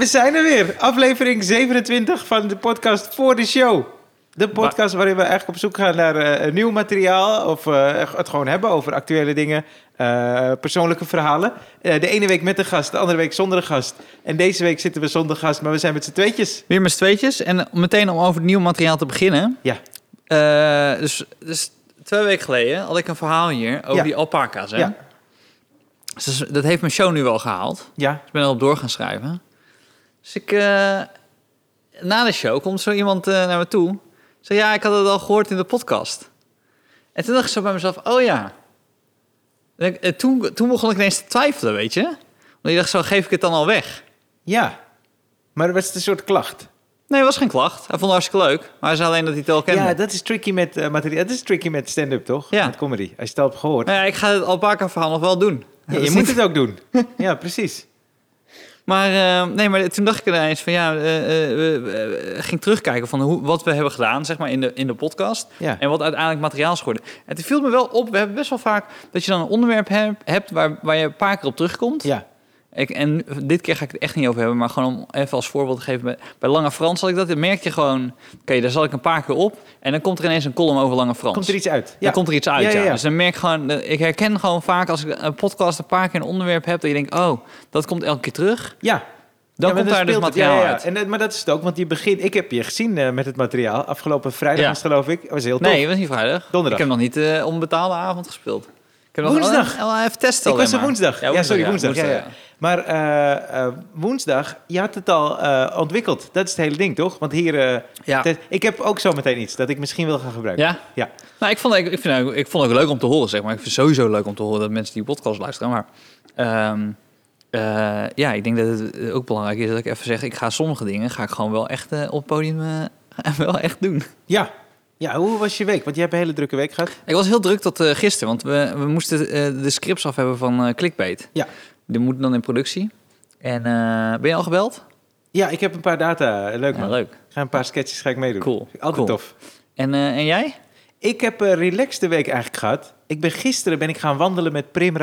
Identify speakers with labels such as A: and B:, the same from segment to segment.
A: We zijn er weer. Aflevering 27 van de podcast Voor de Show. De podcast waarin we eigenlijk op zoek gaan naar eh, nieuw materiaal. Of eh, het gewoon hebben over actuele dingen. eh, persoonlijke verhalen. De ene week met een gast, de andere week zonder een gast. En deze week zitten we zonder gast, maar we zijn met z'n tweetjes.
B: Weer met z'n tweetjes. En meteen om over het nieuwe materiaal te beginnen.
A: Ja.
B: Dus, dus twee weken geleden had ik een verhaal hier over
A: Ja.
B: die alpaca's. Hè?
A: Ja.
B: Dus dat heeft mijn show nu wel gehaald.
A: Ja.
B: Dus ik ben erop door gaan schrijven. Dus ik... eh, na de show komt zo iemand eh, naar me toe. Zeg, ja, ik had het al gehoord in de podcast. En toen dacht ik zo bij mezelf, oh ja. En ik- en toen, toen begon ik ineens te twijfelen, weet je. Want ik dacht zo, geef ik het dan al weg?
A: Ja. Maar dat was een soort klacht.
B: Nee, het was geen klacht. Hij vond het hartstikke leuk. Maar hij zei alleen dat hij het al kende.
A: Ja, dat is tricky met eh, materiaal. Dat is tricky met stand-up, toch?
B: Ja.
A: Met comedy. Als je het al hebt gehoord.
B: Nou ja, ik ga het alpaca-verhaal nog wel doen.
A: Ja, je moet het ook doen. ja, precies.
B: Maar, eh, nee, maar toen dacht ik ineens van ja, eh, eh, ging terugkijken van hoe, wat we hebben gedaan, zeg maar, in de, in de podcast.
A: Ja.
B: En wat uiteindelijk materiaal is geworden. En het viel me wel op, we hebben best wel vaak dat je dan een onderwerp hebt, hebt waar, waar je een paar keer op terugkomt.
A: Ja.
B: Ik, en dit keer ga ik het echt niet over hebben, maar gewoon om even als voorbeeld te geven. Bij, Lange Frans had ik dat, dan merk je gewoon, oké, daar zal ik een paar keer op. En dan komt er ineens een column over Lange Frans.
A: Komt er iets uit?
B: Dan komt er iets uit,
A: Ja,
B: ja.
A: ja, ja.
B: Dus dan merk ik gewoon, ik herken gewoon vaak als ik een podcast een paar keer een onderwerp heb, dat je denkt, oh, dat komt elke keer terug.
A: Ja.
B: Dan
A: Ja,
B: komt daar dus
A: het.
B: materiaal
A: Ja, ja, ja.
B: uit.
A: En, eh, maar dat is het ook, want je begint... Ik heb je gezien eh, met het materiaal. Afgelopen vrijdag
B: Ja.
A: was geloof ik. Was heel tof.
B: Nee, het was niet vrijdag.
A: Donderdag.
B: Ik heb nog niet eh onbetaalde avond gespeeld.
A: Woensdag.
B: Even testen
A: ik was er woensdag. Ja, sorry, woensdag. ja, ja. Maar eh, eh, woensdag, je had het al eh, ontwikkeld. Dat is het hele ding, toch? Want hier...
B: Ja.
A: ik heb ook zo meteen iets dat ik misschien wil gaan gebruiken.
B: Ja?
A: Ja.
B: Nou, ik vond, ik, ik, vind, ik vond het leuk om te horen, zeg maar. Ik vind het sowieso leuk om te horen dat mensen die podcast luisteren. Maar ehm, eh, ja, ik denk dat het ook belangrijk is dat ik even zeg... ik ga sommige dingen ga ik gewoon wel echt op het podium wel echt doen.
A: Ja. Ja, hoe was je week? Want je hebt een hele drukke week gehad.
B: Ik was heel druk tot eh, gisteren, want we, we moesten eh, de scripts af hebben van eh Clickbait.
A: Ja.
B: Die moeten dan in productie. En ben je al gebeld?
A: Ja, ik heb een paar data. Leuk
B: Ja,
A: man.
B: leuk.
A: Ik ga een paar sketches ga ik meedoen.
B: Cool.
A: Altijd
B: Cool.
A: tof.
B: En, en jij?
A: Ik heb een relaxed week eigenlijk gehad. Ik ben gisteren ben ik gaan wandelen met Prim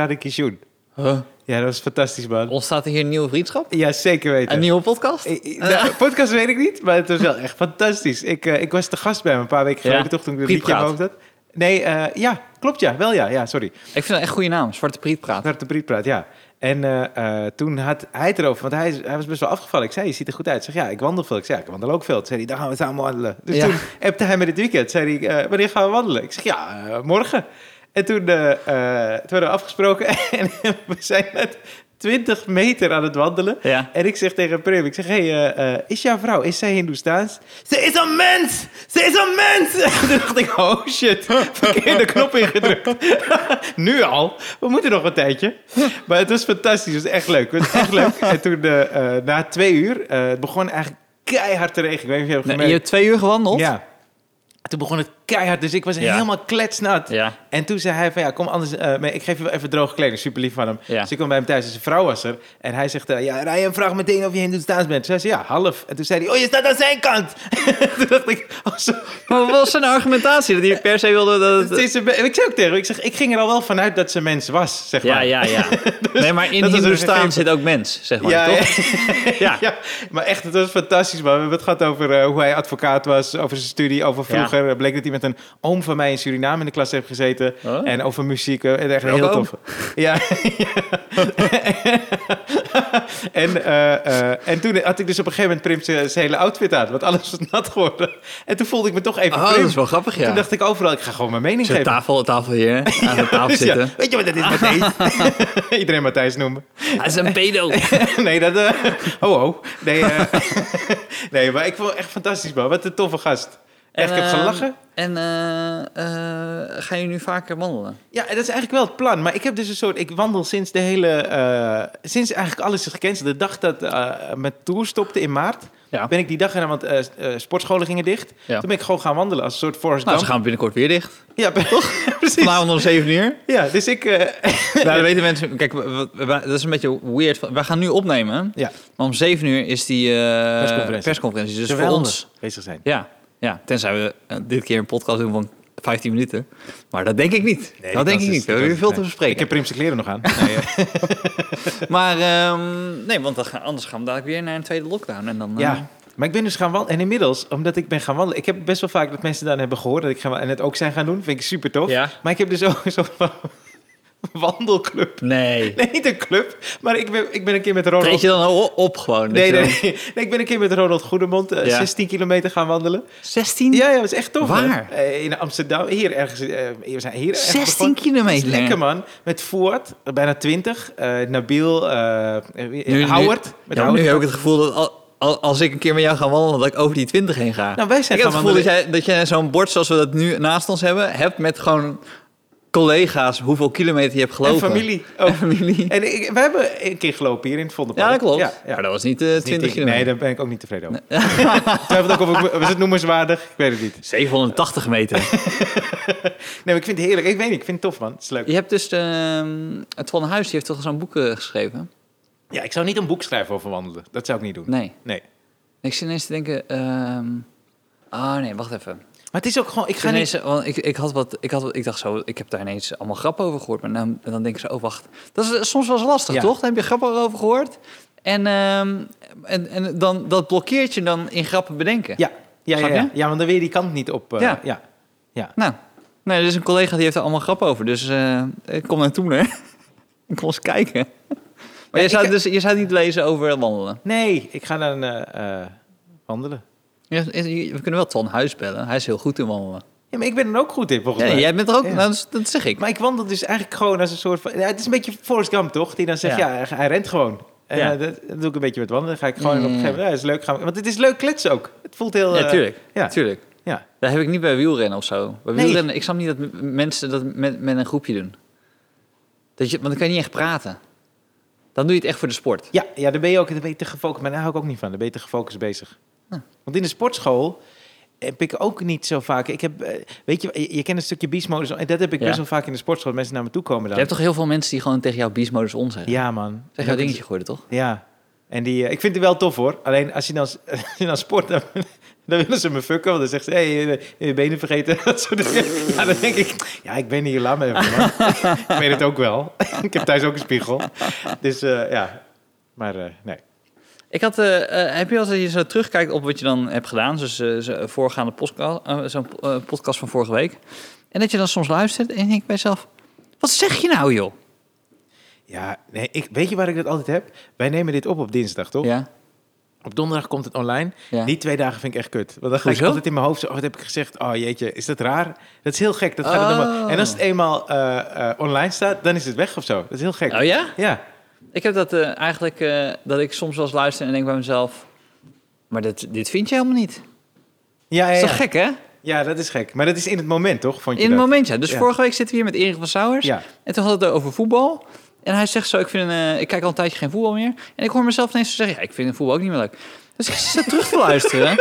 A: Ja, dat was fantastisch, man.
B: Ontstaat er hier een nieuwe vriendschap?
A: Ja, zeker weten.
B: Een nieuwe podcast?
A: Ik- ik- nou, podcast weet ik niet, maar het was wel echt fantastisch. Ik, eh, ik was te gast bij hem een paar weken geleden,
B: Ja.
A: toch? Toen ik een liedje in had. Nee, eh, ja, klopt ja. Wel ja, ja, sorry.
B: Ik vind dat echt een goede naam. Zwarte Priet praat.
A: Zwarte Priet praat, ja. En eh, eh, toen had hij het erover, want hij, hij was best wel afgevallen. Ik zei, je ziet er goed uit. Ik zeg, ja, ik wandel veel. Ik zei, ja, ik wandel ook veel. Toen zei hij, dan gaan we samen wandelen. Dus
B: Ja.
A: toen appte hij me dit weekend. Zei hij, eh, wanneer gaan we wandelen? Ik zeg, ja, eh, morgen. En toen, eh, toen hadden we afgesproken en we zijn net 20 meter aan het wandelen.
B: Ja.
A: En ik zeg tegen Prim, ik zeg, hey, eh, is jouw vrouw, is zij Hindoestaans? Ze is een mens! Ze is een mens! Toen dacht ik, oh shit, verkeerde knop ingedrukt. nu al? We moeten nog een tijdje. Maar het was fantastisch, het was echt leuk. Het was echt leuk. En toen, na twee uur, het begon eigenlijk keihard te regenen. Ik weet niet of je hebt
B: Nee,
A: gemerkt.
B: je hebt twee uur gewandeld?
A: Ja. Toen begon het keihard, dus ik was
B: Ja.
A: helemaal kletsnat.
B: Ja.
A: En toen zei hij van, ja, kom anders, eh, mee, ik geef je wel even droge kleding. Super lief van hem.
B: Ja.
A: Dus ik kwam bij hem thuis en zijn vrouw was er. En hij zegt, eh, ja, Ryan, vraag meteen of je Hindoestaans bent. Zij zei, ja, half. En toen zei hij, oh, je staat aan zijn kant. toen dacht ik, oh, zo.
B: Maar wat was zijn argumentatie? Dat hij per se wilde dat
A: Het is een ik zei ook tegen hem, ik zeg, ik ging er al wel vanuit dat ze mens was, zeg
B: Ja,
A: maar.
B: ja, ja. nee, maar in Hindoestaan zit ook mens, zeg maar,
A: Ja,
B: toch?
A: ja.
B: Ja.
A: maar echt, het was fantastisch, man. We hebben het gehad over eh, hoe hij advocaat was, over zijn studie, over vroeger. Bleek dat hij met een oom van mij in Suriname in de klas heeft gezeten.
B: Oh.
A: En over muziek. eh, Echt heel tof. Ja. en, eh, eh, en toen had ik dus op een gegeven moment Prim zijn hele outfit aan, want alles was nat geworden. En toen voelde ik me toch even
B: Oh,
A: Prim.
B: dat is wel grappig, ja.
A: Toen dacht ik overal, ik ga gewoon mijn mening geven.
B: tafel, tafel hier, aan de tafel
A: Dus ja,
B: zitten.
A: weet je wat dat is, Matthijs? Iedereen Matthijs noemen.
B: Hij is een pedo.
A: nee, dat... ho, ho. Nee, nee, maar ik vond het echt fantastisch, man. Wat een toffe gast. Echt, ik heb
B: ehm,
A: gelachen.
B: En eh, eh, ga je nu vaker wandelen?
A: Ja, dat is eigenlijk wel het plan. Maar ik heb dus een soort... Ik wandel sinds de hele... eh, sinds eigenlijk alles is gecanceld. De dag dat eh mijn tour stopte in maart...
B: Ja.
A: ben ik die dag gedaan, want eh, eh, sportscholen gingen dicht.
B: Ja.
A: Toen ben ik gewoon gaan wandelen als een soort Forrest
B: Nou, ze gaan binnenkort weer dicht.
A: Ja, precies.
B: Vanavond om 7 uur.
A: Ja, dus ik... eh,
B: Nou, dat weten mensen. Kijk, we- we- we- dat is een beetje weird. Wij gaan nu opnemen.
A: ja,
B: Maar om 7 uur is die eh,
A: Persconferentie.
B: persconferentie. Dus
A: terwijl
B: voor
A: we
B: ons.
A: bezig zijn.
B: Ja, ja, tenzij we eh, dit keer een podcast doen van 15 minuten. Maar dat denk ik niet.
A: Nee,
B: dat denk ik
A: is-
B: niet. We hebben veel te bespreken.
A: Ik heb Primse kleren nog aan. Nee,
B: Maar ehm, nee, want dan gaan, anders gaan we dadelijk weer naar een tweede lockdown. En dan, eh,
A: ja. Maar ik ben dus gaan wandelen. En inmiddels, omdat ik ben gaan wandelen... Ik heb best wel vaak dat mensen dan hebben gehoord dat ik ga en het ook zijn gaan doen. Vind ik super tof.
B: Ja.
A: Maar ik heb dus ook zo'n wandelclub.
B: Nee.
A: Nee, niet een club. Maar ik ben, ik ben een keer met Ronald...
B: Treed je dan op gewoon?
A: Nee, nee,
B: dan-
A: nee, Nee, Ik ben een keer met Ronald Goedemond eh,
B: Ja.
A: 16 kilometer gaan wandelen.
B: 16?
A: Ja, ja, dat is echt tof.
B: Waar?
A: Eh, in Amsterdam. Hier ergens. eh, we zijn hier ergens
B: 16
A: begonnen.
B: kilometer.
A: Lekker, man. Met Fuad, eh, bijna 20. eh Nabil, eh
B: Nu- nu-
A: Howard. Met
B: Ja,
A: Howard.
B: nu heb ik het gevoel dat al, al- als ik een keer met jou ga wandelen, dat ik over die 20 heen ga.
A: Nou, wij zijn
B: ik heb het gevoel dat jij, dat jij zo'n bord zoals we dat nu naast ons hebben, hebt met gewoon collega's, hoeveel kilometer je hebt
A: En
B: gelopen.
A: familie. ook.
B: En familie.
A: En ik, wij hebben een keer gelopen hier in het Vondelpark.
B: Ja, dat klopt.
A: Ja, ja.
B: Maar dat was niet eh,
A: Dat is
B: 20
A: niet-
B: kilometer.
A: Nee, daar ben ik ook niet tevreden over. ik twijfel ook of ik, was het noemenswaardig? Ik weet het niet.
B: 780 meter.
A: Nee, maar ik vind het heerlijk. Ik weet niet, ik vind het tof, man. Het is leuk.
B: je hebt dus ehm, het Van Huis, die heeft toch zo'n boek eh, geschreven?
A: Ja, ik zou niet een boek schrijven over wandelen. Dat zou ik niet doen.
B: Nee.
A: Nee.
B: Ik zit ineens te denken... ehm Ah nee, wacht even.
A: Maar het is ook gewoon... Ik ga niet...
B: want ik, ik, had wat, ik, had, wat- ik dacht zo, ik heb daar ineens allemaal grappen over gehoord. Maar dan, dan denk ik zo, oh wacht. Dat is soms wel eens lastig,
A: Ja.
B: toch? Dan heb je grappen over gehoord. En, ehm, en, en dan, dat blokkeert je dan in grappen bedenken.
A: Ja, ja, ja, ja. ja, want dan weer die kant niet op. eh,
B: Ja.
A: ja. ja.
B: Nou, nee, er is een collega die heeft er allemaal grappen over. Dus ik kom naartoe, hè. ik kom eens kijken. Maar je,
A: ik-
B: zou, dus, je zou niet lezen over wandelen.
A: Nee, ik ga dan eh, wandelen.
B: Ja, We kunnen wel Ton Huis bellen. Hij is heel goed in wandelen.
A: Ja, maar ik ben er ook goed in, volgens
B: Ja,
A: mij.
B: jij bent er ook,
A: Ja.
B: nou, dat, zeg ik.
A: Maar ik wandel dus eigenlijk gewoon als een soort van... Ja, het is een beetje Forrest Gump, toch? Die dan zegt,
B: Ja.
A: hij rent gewoon. En
B: Ja.
A: eh, dat, dat doe ik een beetje met wandelen. Dan ga ik gewoon op een
B: ja,
A: gegeven moment... Ja, is leuk. Gaan we, want het is leuk kletsen ook. Het voelt heel...
B: ja,
A: eh, ja.
B: tuurlijk.
A: Ja.
B: Dat heb ik niet bij wielrennen of zo. Bij
A: Nee.
B: wielrennen, ik snap niet dat mensen dat met, met een groepje doen. Dat je, want dan kan je niet echt praten. Dan doe je het echt voor de sport.
A: Ja, ja, daar ben je ook daar ben je te gefocust. Maar daar hou ik ook niet van. Daar ben je te gefocust bezig. Want in de sportschool heb ik ook niet zo vaak... Ik heb, eh, weet je, je, je kent een stukje beast modus. En dat heb ik
B: Ja.
A: best wel vaak in de sportschool. Mensen naar me toe komen
B: Je
A: dan.
B: hebt toch heel veel mensen die gewoon tegen jou beast modus on zeggen.
A: Ja, man.
B: Zeg jouw dingetje gooien, toch?
A: Ja. En die, eh, ik vind het wel tof hoor. Alleen als je dan, als je dan sport, dan, dan willen ze me fucken. Want dan zegt ze, hé, hey, je benen vergeten. Dat soort dingen. Ja, dan denk ik, ja, ik ben hier, laat me even. man. ik weet het ook wel. ik heb thuis ook een spiegel. Dus eh, ja, maar eh, nee.
B: Ik had, eh, eh, heb je als je zo terugkijkt op wat je dan hebt gedaan, dus zo- voorgaande podcast, eh, zo'n podcast van vorige week, en dat je dan soms luistert en je denkt bij jezelf, wat zeg je nou joh?
A: Ja, nee, ik, weet je waar ik dat altijd heb? Wij nemen dit op op dinsdag, toch?
B: Ja,
A: Op donderdag komt het online.
B: ja.
A: Die twee dagen vind ik echt kut. Want dan ga ik
B: Hoezo?
A: altijd in mijn hoofd zo, oh, wat heb ik gezegd? Oh jeetje, is dat raar? Dat is heel gek. Dat gaat het
B: Oh.
A: allemaal- En als het eenmaal online staat, dan is het weg of zo. Dat is heel gek.
B: Oh ja?
A: Ja.
B: Ik heb dat eh, eigenlijk, eh, dat ik soms wel eens luister en denk bij mezelf, maar dit, dit vind je helemaal niet.
A: Ja, ja,
B: is
A: ja.
B: toch gek hè?
A: Ja, dat is gek. Maar dat is in het moment, toch? Vond je
B: In het
A: dat?
B: moment ja. Dus
A: Ja.
B: vorige week zitten we hier met Erik van Sauers.
A: Ja.
B: En toen hadden we het over voetbal. En hij zegt zo, ik, vind, eh, ik kijk al een tijdje geen voetbal meer. En ik hoor mezelf ineens zeggen, ja, ik vind voetbal ook niet meer leuk. Dus ik zit terug te luisteren.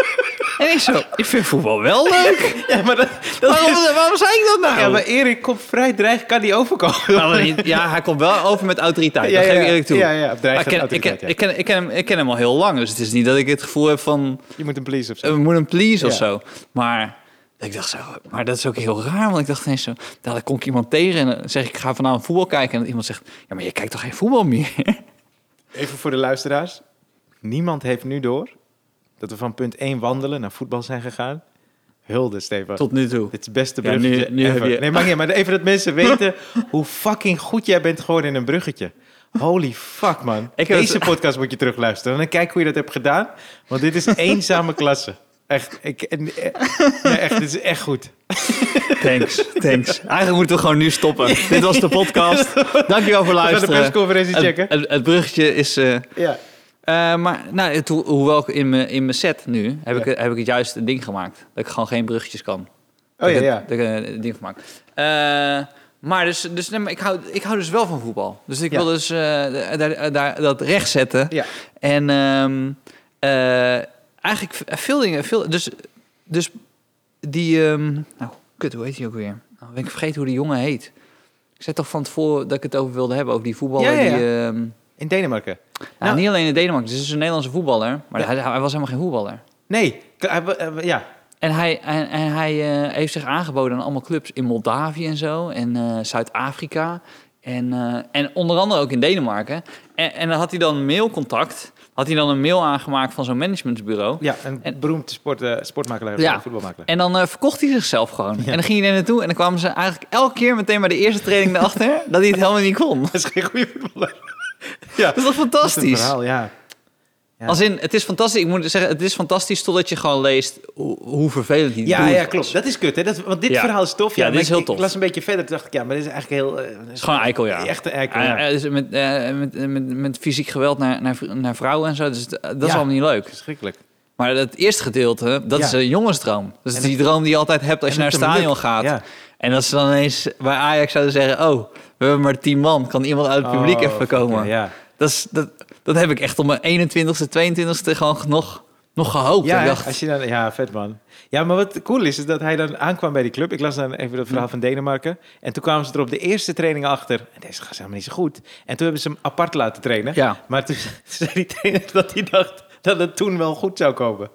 B: En ik zo, ik vind voetbal wel leuk.
A: Ja, maar, dat, dat
B: Waarom,
A: is-
B: waarom zei ik dat nou?
A: ja, maar Erik komt vrij dreig, kan die overkomen.
B: Nou, ja, hij komt wel over met autoriteit. dat geef ik eerlijk toe.
A: Ja, ja,
B: ik, ken, ik,
A: autoriteit,
B: ken,
A: ja.
B: ik, ken, ik, ken hem, ik ken hem al heel lang. Dus het is niet dat ik het gevoel heb van...
A: Je moet hem please of zo.
B: eh, we moeten hem please of
A: Ja.
B: zo. Maar ik dacht zo, maar dat is ook heel raar. Want ik dacht ineens zo, daar kom ik iemand tegen en dan zeg ik, ik ga vanavond voetbal kijken. En dat iemand zegt, ja, maar je kijkt toch geen voetbal meer?
A: Even voor de luisteraars. Niemand heeft nu door dat we van punt 1 wandelen naar voetbal zijn gegaan. Hulde, Stefan.
B: Tot nu toe.
A: Dit is het beste
B: Ja, nu-
A: bruggetje
B: nu heb je-
A: Nee, maar, niet, maar even dat mensen weten hoe fucking goed jij bent geworden in een bruggetje. Holy fuck, man.
B: Ik
A: Deze
B: het-
A: podcast moet je terugluisteren. En kijk hoe je dat hebt gedaan. Want dit is eenzame klasse. Echt, ik, eh, nee, echt, dit is echt goed.
B: Thanks, thanks. Eigenlijk moeten we gewoon nu stoppen. Dit was de podcast. Dankjewel voor
A: We gaan de
B: luisteren.
A: persconferentie checken.
B: het, het bruggetje is... eh,
A: Ja.
B: Eh, maar nou, ho- hoewel ik in mijn, in mijn set nu... Heb,
A: Ja.
B: ik, heb ik het juist een ding gemaakt. Dat ik gewoon geen bruggetjes kan.
A: Oh ja, ja.
B: Dat ik een ding maak. Eh, maar dus, dus nee, maar ik, hou, ik hou dus wel van voetbal. Dus ik
A: Ja.
B: wil dus eh, daar, daar, dat recht zetten.
A: Ja.
B: En ehm, eh, eigenlijk veel dingen. Veel, dus, dus die... ehm, nou, kut, hoe heet die ook weer? Nou, ben ik vergeten hoe die jongen heet. Ik zei toch van tevoren dat ik het over wilde hebben. Over die voetballer.
A: Ja.
B: Die, ehm,
A: In Denemarken.
B: nou,
A: Nou.
B: niet alleen in Denemarken. Het is dus een Nederlandse voetballer. Maar
A: Ja.
B: hij, hij was helemaal geen voetballer.
A: Nee, ja.
B: En hij, en, en hij eh, heeft zich aangeboden aan allemaal clubs in Moldavië en zo. En eh, Zuid-Afrika. En, eh, en onder andere ook in Denemarken. En, en dan had hij dan mailcontact. Had hij dan een mail aangemaakt van zo'n managementsbureau.
A: Ja, een
B: En-
A: beroemd sport, sportmakelaar,
B: Ja.
A: voetbalmakelaar.
B: En dan verkocht hij zichzelf gewoon. En dan ging hij er naartoe. En dan kwamen ze eigenlijk elke keer meteen bij de eerste training erachter... dat hij het helemaal niet kon.
A: Dat is geen goede voetballer. Ja,
B: Dat is toch
A: dat
B: fantastisch?
A: verhaal, ja. Ja.
B: Als in, het is fantastisch. Ik moet zeggen, het is fantastisch totdat je gewoon leest hoe, hoe vervelend die
A: Ja, ja, klopt. Dat is kut, hè? Dat, want dit
B: Ja.
A: verhaal is tof.
B: Ja,
A: Ja,
B: dit is heel tof.
A: Ik las een beetje verder, toen dacht ik, ja, maar dit is eigenlijk heel...
B: Het is gewoon een eikel, ja.
A: Echt een eikel,
B: Ja, dus met, eh, met, met, met fysiek geweld naar, naar, naar vrouwen en zo. Dus dat is allemaal niet leuk.
A: Verschrikkelijk.
B: Maar het eerste gedeelte, dat
A: Ja.
B: is een jongensdroom. Dat is
A: En
B: die droom die je altijd hebt als je naar
A: dat het
B: stadion
A: lukt.
B: gaat.
A: Ja.
B: En als ze dan ineens bij Ajax zouden zeggen... oh, we hebben maar tien man. Kan iemand uit het publiek
A: Oh,
B: even komen?
A: Ja,
B: Dat, is, dat, dat heb ik echt op mijn 21ste, 22ste gewoon nog, nog gehoopt.
A: ja
B: dacht,
A: als je dan, ja, vet man. Ja, maar wat cool is, is dat hij dan aankwam bij die club. Ik las dan even het verhaal van Denemarken. En toen kwamen ze er op de eerste training achter. En deze gaat helemaal niet zo goed. En toen hebben ze hem apart laten trainen.
B: Ja.
A: Maar toen zei die trainer dat hij dacht dat het toen wel goed zou komen.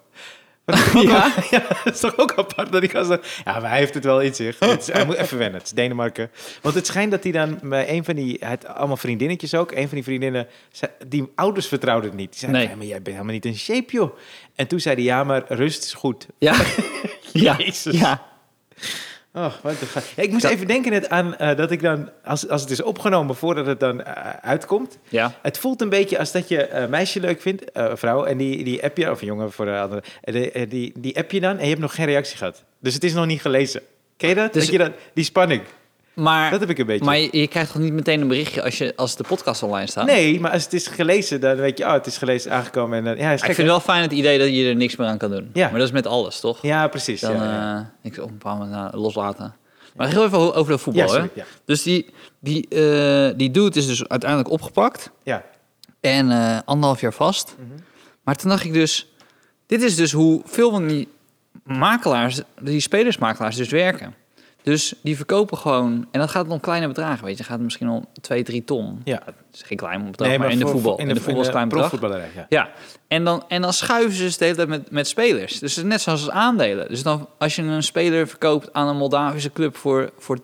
A: Dat, is
B: Ja?
A: dat is toch ook apart dat die gast Ja, maar hij heeft het wel in zich. Het is- hij moet even wennen. Het is Denemarken. Want het schijnt dat hij dan een van die... Hij had allemaal vriendinnetjes ook. Een van die vriendinnen... Die ouders vertrouwden het niet. Die zeiden,
B: Nee.
A: "Ja, maar jij bent helemaal niet in shape, joh. En toen zei hij, ja, maar rust is goed.
B: ja. ja.
A: Jezus.
B: ja.
A: Oh, wat een ga- Ja, ik moest
B: Dat-
A: even denken net aan eh, dat ik dan... Als, als het is opgenomen voordat het dan eh, uitkomt...
B: Ja.
A: Het voelt een beetje als dat je een meisje leuk vindt, eh, een vrouw, en die, die app je, of een jongen voor de andere, en die, eh, die, die app je dan en je hebt nog geen reactie gehad. Dus het is nog niet gelezen. Ken je dat?
B: Dus-
A: dat, je dat die spanning.
B: Maar,
A: Dat heb ik een beetje.
B: maar je, je krijgt toch niet meteen een berichtje als, je, als de podcast online staat?
A: Nee, maar als het is gelezen, dan weet je, oh, het is gelezen, aangekomen. En dan, ja, is gek,
B: ik vind het wel fijn het idee dat je er niks meer aan kan doen.
A: Ja.
B: Maar dat is met alles, toch?
A: Ja, precies.
B: Dan,
A: ja, ja.
B: eh, ik op een bepaald moment nou, loslaten. Maar heel even over de voetbal,
A: sorry,
B: hè?
A: ja.
B: Dus die, die, eh die dude is dus uiteindelijk opgepakt.
A: ja.
B: En eh, anderhalf jaar vast.
A: Mhm.
B: Maar toen dacht ik dus... Dit is dus hoe veel van die makelaars, die spelersmakelaars dus werken. Dus die verkopen gewoon... En dat gaat om kleine bedragen, weet je. gaat misschien om 2, 3 ton.
A: Ja.
B: Het is geen klein bedrag, maar, in de voetbal. In de, voetbal is klein bedrag.
A: ja.
B: Ja, en dan, en dan schuiven ze dus de hele tijd met, met spelers. Dus het is net zoals aandelen. Dus dan, als je een speler verkoopt aan een Moldavische club voor, voor 80.000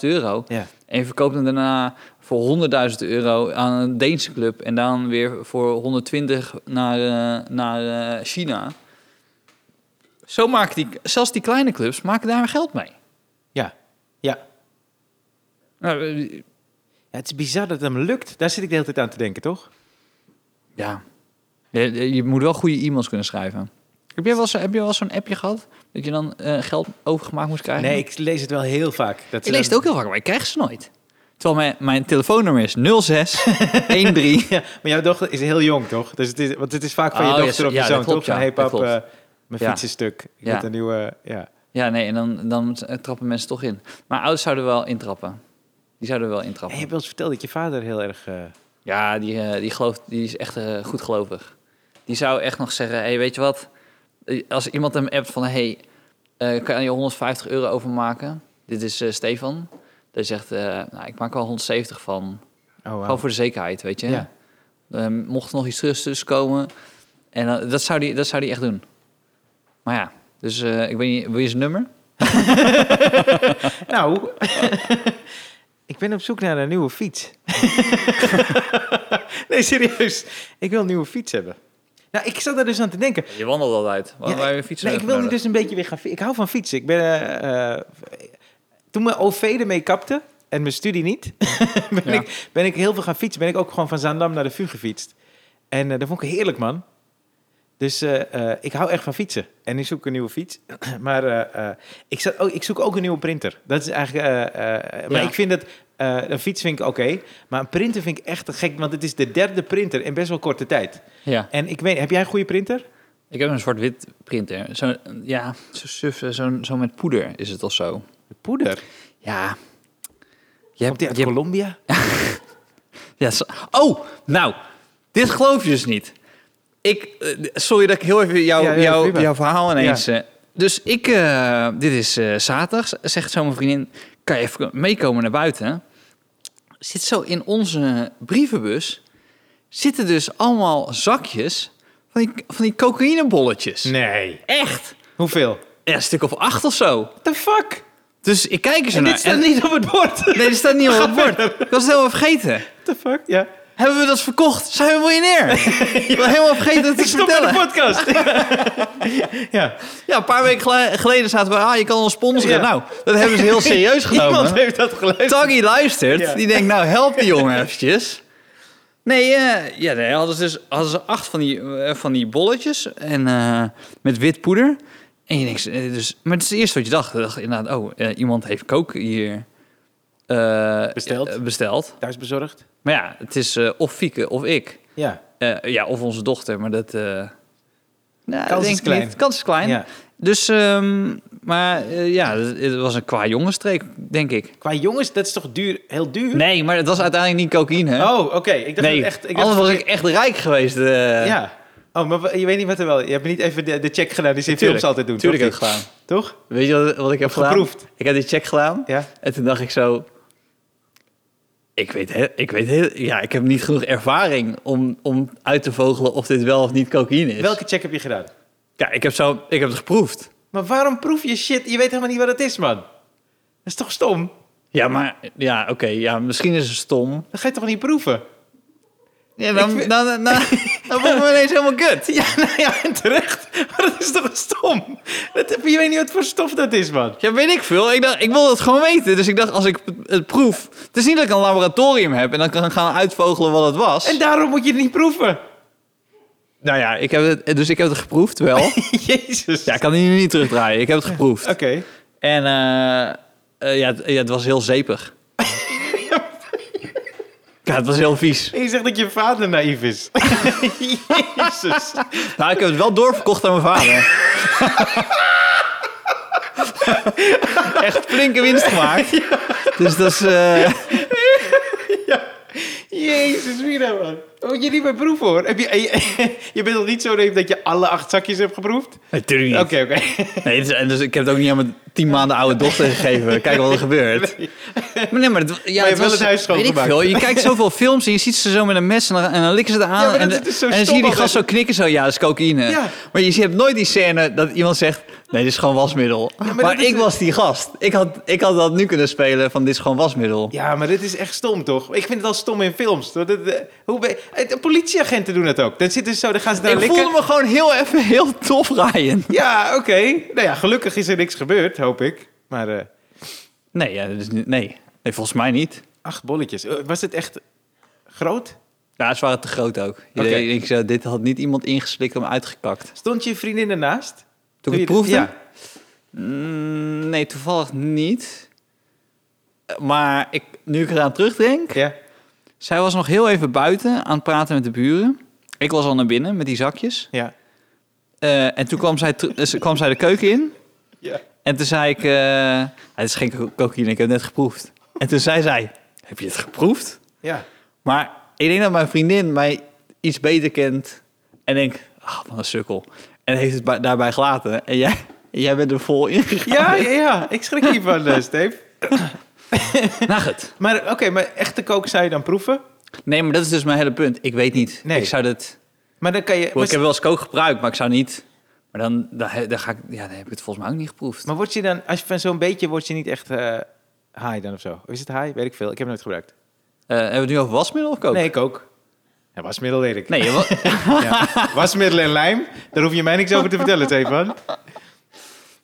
B: euro...
A: Ja.
B: en je verkoopt hem daarna voor 100.000 euro aan een Deense club... en dan weer voor 120 naar, eh, naar eh, China... Zo maken die, zelfs die kleine clubs maken daar geld mee.
A: Ja. ja.
B: Nou, eh,
A: Ja, het is bizar dat het hem lukt. Daar zit ik de hele tijd aan te denken, toch?
B: ja, je, je moet wel goede e-mails kunnen schrijven. Heb je wel, eens- heb je wel eens zo'n appje gehad? Dat je dan eh, geld overgemaakt moest krijgen?
A: Nee, ik lees het wel heel vaak. Dat
B: Ik lees het ook heel vaak, maar ik krijg ze nooit. Terwijl mijn, mijn telefoonnummer is 06 13.
A: Ja, maar jouw dochter is heel jong, toch? Dus het is, want het is vaak van
B: Oh,
A: je
B: ja,
A: dochter of
B: ja,
A: je
B: dat
A: zoon,
B: klopt,
A: toch? Van,
B: ja,
A: hey pap, eh, mijn
B: Ja.
A: fiets is stuk. Ik
B: Ja.
A: moet een nieuwe... Ja.
B: Ja, nee, en dan, dan trappen mensen toch in. Maar ouders zouden wel intrappen. Die zouden wel
A: En
B: intrappen.
A: je hebt eens verteld dat je vader heel erg... eh,
B: Ja, die, eh, die, gelooft, die is echt eh, goed gelovig. Die zou echt nog zeggen, hey, weet je wat? Als iemand hem appt van, hey, kan je 150 euro overmaken? Dit is Stefan. Die zegt, nou, ik maak wel 170 van.
A: oh, wow.
B: Gewoon voor de zekerheid, weet je.
A: Ja.
B: Mocht er nog iets terug tussenkomen. En dat, zou die, dat zou die echt doen. Maar ja, dus eh, ik weet niet, wil je zijn nummer?
A: Nou, ik ben op zoek naar een nieuwe fiets. nee, serieus. Ik wil een nieuwe fiets hebben. Nou, ik zat er dus aan te denken.
B: Je wandelt altijd. Waarom
A: Ja,
B: wij weer fietsen?
A: Nee, ik wil nu dus een beetje weer gaan fietsen. Ik hou van fietsen. Ik ben... eh, eh, toen mijn OV ermee kapte en mijn studie niet, ben,
B: Ja.
A: ik, ben ik heel veel gaan fietsen. Ben ik ook gewoon van Zaandam naar de VU gefietst. En dat vond ik heerlijk, man. Dus eh, eh, ik hou echt van fietsen. En ik zoek een nieuwe fiets. maar eh, ik, zat, ook, ik zoek ook een nieuwe printer. Dat is eigenlijk... maar ik vind dat... een fiets vind ik oké. maar een printer vind ik echt te gek. Want het is de derde printer in best wel korte tijd.
B: Ja,
A: En ik weet... Heb jij een goede printer?
B: ik heb een zwart-wit printer. Zo, ja, zo suf, zo, zo met poeder is het of zo.
A: Poeder.
B: Ja. Je
A: Komt die uit Colombia?
B: Ja, oh, nou, dit geloof je dus niet. Ik, eh, sorry dat ik heel even jou,
A: Ja, ja,
B: jou,
A: prima.
B: jouw verhaal ineens... eh, dus ik, eh, dit is eh, zaterdag, zegt zo mijn vriendin, kan je even meekomen naar buiten? Zit zo in onze brievenbus, zitten dus allemaal zakjes van die, van die cocaïnebolletjes.
A: Nee.
B: Echt.
A: Hoeveel?
B: ja, een stuk of acht of zo.
A: What the fuck?
B: Dus ik kijk eens
A: En
B: naar.
A: dit staat niet op het bord.
B: Nee, er staat niet op het bord. Ik was het helemaal vergeten.
A: What the fuck? Ja.
B: Hebben we dat verkocht? Zijn we miljonair? Ik ben helemaal vergeten het te
A: Ik stop met de
B: vertellen.
A: podcast. ja.
B: Ja, een paar weken gele- geleden zaten we... Ah, je kan ons sponsoren.
A: Ja.
B: Nou, dat hebben ze heel serieus genomen.
A: Iemand heeft dat geluisterd.
B: Taggy luistert.
A: Ja.
B: Die denkt, nou, help die jongen eventjes. Nee, eh, ja, nee, hadden ze dus hadden ze acht van die, eh, van die bolletjes en, eh, met wit poeder. En je denkt, dus, maar het is het eerste wat je dacht. Dacht inderdaad, oh, iemand heeft kook hier
A: Besteld.
B: eh, besteld.
A: Thuis bezorgd?
B: Maar ja, het is eh, of Fieke of ik.
A: Ja.
B: Eh, ja, of onze dochter, maar dat... eh nou,
A: Kans is
B: denk ik
A: klein.
B: niet. Kans is klein.
A: ja.
B: Dus, ehm, maar eh, ja, het was een qua jongensstreek, denk ik.
A: Qua jongens, dat is toch duur, heel duur?
B: Nee, maar het was uiteindelijk niet cocaïne. hè?
A: Oh, oké. Ik dacht
B: nee,
A: echt... Ik dacht
B: anders was ik echt rijk geweest. eh.
A: Ja. Oh, maar je weet niet wat er wel... Je hebt niet even de, de check gedaan die ze in films altijd doen,
B: Tuurlijk heb
A: toch?
B: ik gedaan.
A: Toch?
B: Weet je wat, wat ik heb
A: Of
B: gedaan?
A: geproefd.
B: Ik heb die check gedaan.
A: Ja.
B: En toen dacht ik zo... Ik weet, ik weet heel, ja, ik heb niet genoeg ervaring om, om uit te vogelen of dit wel of niet cocaïne is.
A: Welke check heb je gedaan?
B: Ja, ik heb, zo, ik heb het geproefd.
A: Maar waarom proef je shit? Je weet helemaal niet wat het is, man. Dat is toch stom?
B: Ja, maar ja, oké, ja, misschien is het stom.
A: Dan ga je toch niet proeven?
B: Ja, dan, dan, dan, dan voel ik me ineens helemaal kut.
A: Ja, nou ja, en terecht. Maar dat is toch stom? Dat, je weet niet wat voor stof dat is, man.
B: Ja, weet ik veel. Ik, dacht, ik wil het gewoon weten. Dus ik dacht, als ik het proef... Het is niet dat ik een laboratorium heb en dan kan gaan uitvogelen wat het was.
A: En daarom moet je het niet proeven.
B: Nou ja, ik heb het, dus ik heb het geproefd wel.
A: Jezus.
B: ja, ik kan die nu niet terugdraaien. Ik heb het geproefd.
A: Oké.
B: En eh, eh, ja, het, ja, het was heel zeepig. Ja, het was heel vies.
A: Je zegt dat je vader naïef is. Jezus.
B: Nou, ik heb het wel doorverkocht aan mijn vader. Echt flinke winst gemaakt. Dus dat is... eh,
A: Jezus, wie nou, man? Oh, Moet je niet meer proeven, hoor. Heb je, je, je bent nog niet zo dat je alle acht zakjes hebt geproefd?
B: Natuurlijk niet.
A: Oké, oké.
B: Nee, dus, en dus ik heb het ook niet aan mijn tien maanden oude dochter gegeven. Kijken wat er gebeurt. Maar nee, maar het, ja,
A: je hebt wel
B: was-
A: het huis schoongemaakt.
B: Je kijkt zoveel films en je ziet ze zo met een mes en dan, en dan likken ze het aan.
A: Ja,
B: en,
A: dus
B: en dan zie je die gast zo knikken zo, ja, dat is cocaïne.
A: Ja.
B: Maar je hebt nooit die scène dat iemand zegt, nee, dit is gewoon wasmiddel.
A: maar
B: maar
A: dat is-
B: ik was die gast. Ik had, ik had dat nu kunnen spelen van dit is gewoon wasmiddel.
A: Ja, maar dit is echt stom, toch? Ik vind het al stom in films. Dat- dat- hoe ben- eh, de politieagenten doen het ook. Dan zitten ze zo, dan gaan ze daar
B: ik
A: likken.
B: voelde me gewoon heel even heel tof, Ryan.
A: Ja, oké. Nou ja, gelukkig is er niks gebeurd, hoop ik. Maar eh,
B: Nee, ja, dus, nee. nee, volgens mij niet.
A: acht bolletjes. Eh, Was het echt groot?
B: Ja, ze waren te groot ook. Je-
A: Oké.
B: Ik, zei, dit had niet iemand ingeslikt om uitgekakt.
A: Stond je vriendin ernaast?
B: Toen ik
A: je
B: het proefde?
A: Ja.
B: Mm, nee, toevallig niet. Maar ik, nu ik eraan terugdenk,
A: Ja.
B: zij was nog heel even buiten aan het praten met de buren. Ik was al naar binnen met die zakjes.
A: Ja.
B: Eh, en toen kwam zij, ze- kwam zij de keuken in.
A: Ja.
B: En toen zei ik, eh, het is geen co- cocaïne, ik heb het net geproefd. En toen zei zij, heb je het geproefd?
A: Ja.
B: Maar ik denk dat mijn vriendin mij iets beter kent. En denk, ah, wat een sukkel. En heeft het bij- daarbij gelaten. En jij, jij bent er vol ingegaan.
A: Ja, ja, ja. Ik schrik hiervan, uh, Steve.
B: Nou goed.
A: Maar oké, maar echte kook zou je dan proeven?
B: Nee, maar dat is dus mijn hele punt. Ik weet niet.
A: Nee.
B: Ik zou dat...
A: Maar dan kan je...
B: Ik heb wel eens kook gebruikt, maar ik zou niet... Maar dan, dan, dan ga ik... Ja, dan heb ik het volgens mij ook niet geproefd.
A: maar word je dan, als je van zo'n beetje, word je niet echt eh high dan of zo? Of is het high? Weet ik veel. Ik heb het nooit gebruikt.
B: Eh, hebben we het nu over wasmiddel of kook?
A: Nee, kook. Ja, wasmiddel weet ik.
B: Nee, je
A: Ja. Wasmiddel en lijm, daar hoef je mij niks over te vertellen, Stefan.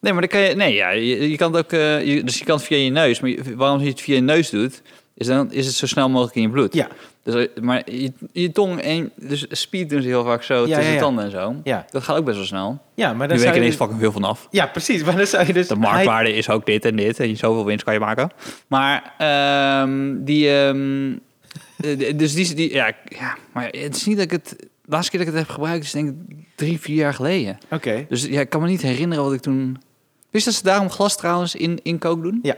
B: nee, maar dan kan je... Nee, ja, je, je kan het ook... eh, je- dus je kan het via je neus. Maar je- waarom je het via je neus doet... Is, dan, is het zo snel mogelijk in je bloed.
A: Ja.
B: Dus, eh, maar je, je tong en... Dus speed doen ze heel vaak zo
A: Ja,
B: tussen
A: ja,
B: de tanden en zo.
A: Ja.
B: Dat gaat ook best wel snel.
A: Ja, maar dan
B: Nu
A: je...
B: ineens
A: dus-
B: fucking veel vanaf.
A: Ja, precies. Maar dan zou je dus...
B: De marktwaarde is ook dit en dit. En je zoveel winst kan je maken. Maar ehm, die... ehm, eh, dus die, die ja, ja, maar het is niet dat ik het... De laatste keer dat ik het heb gebruikt is denk ik drie, vier jaar geleden.
A: Oké.
B: Dus ja, ik kan me niet herinneren wat ik toen... Wist dat ze daarom glas trouwens in, in kook doen?
A: Ja.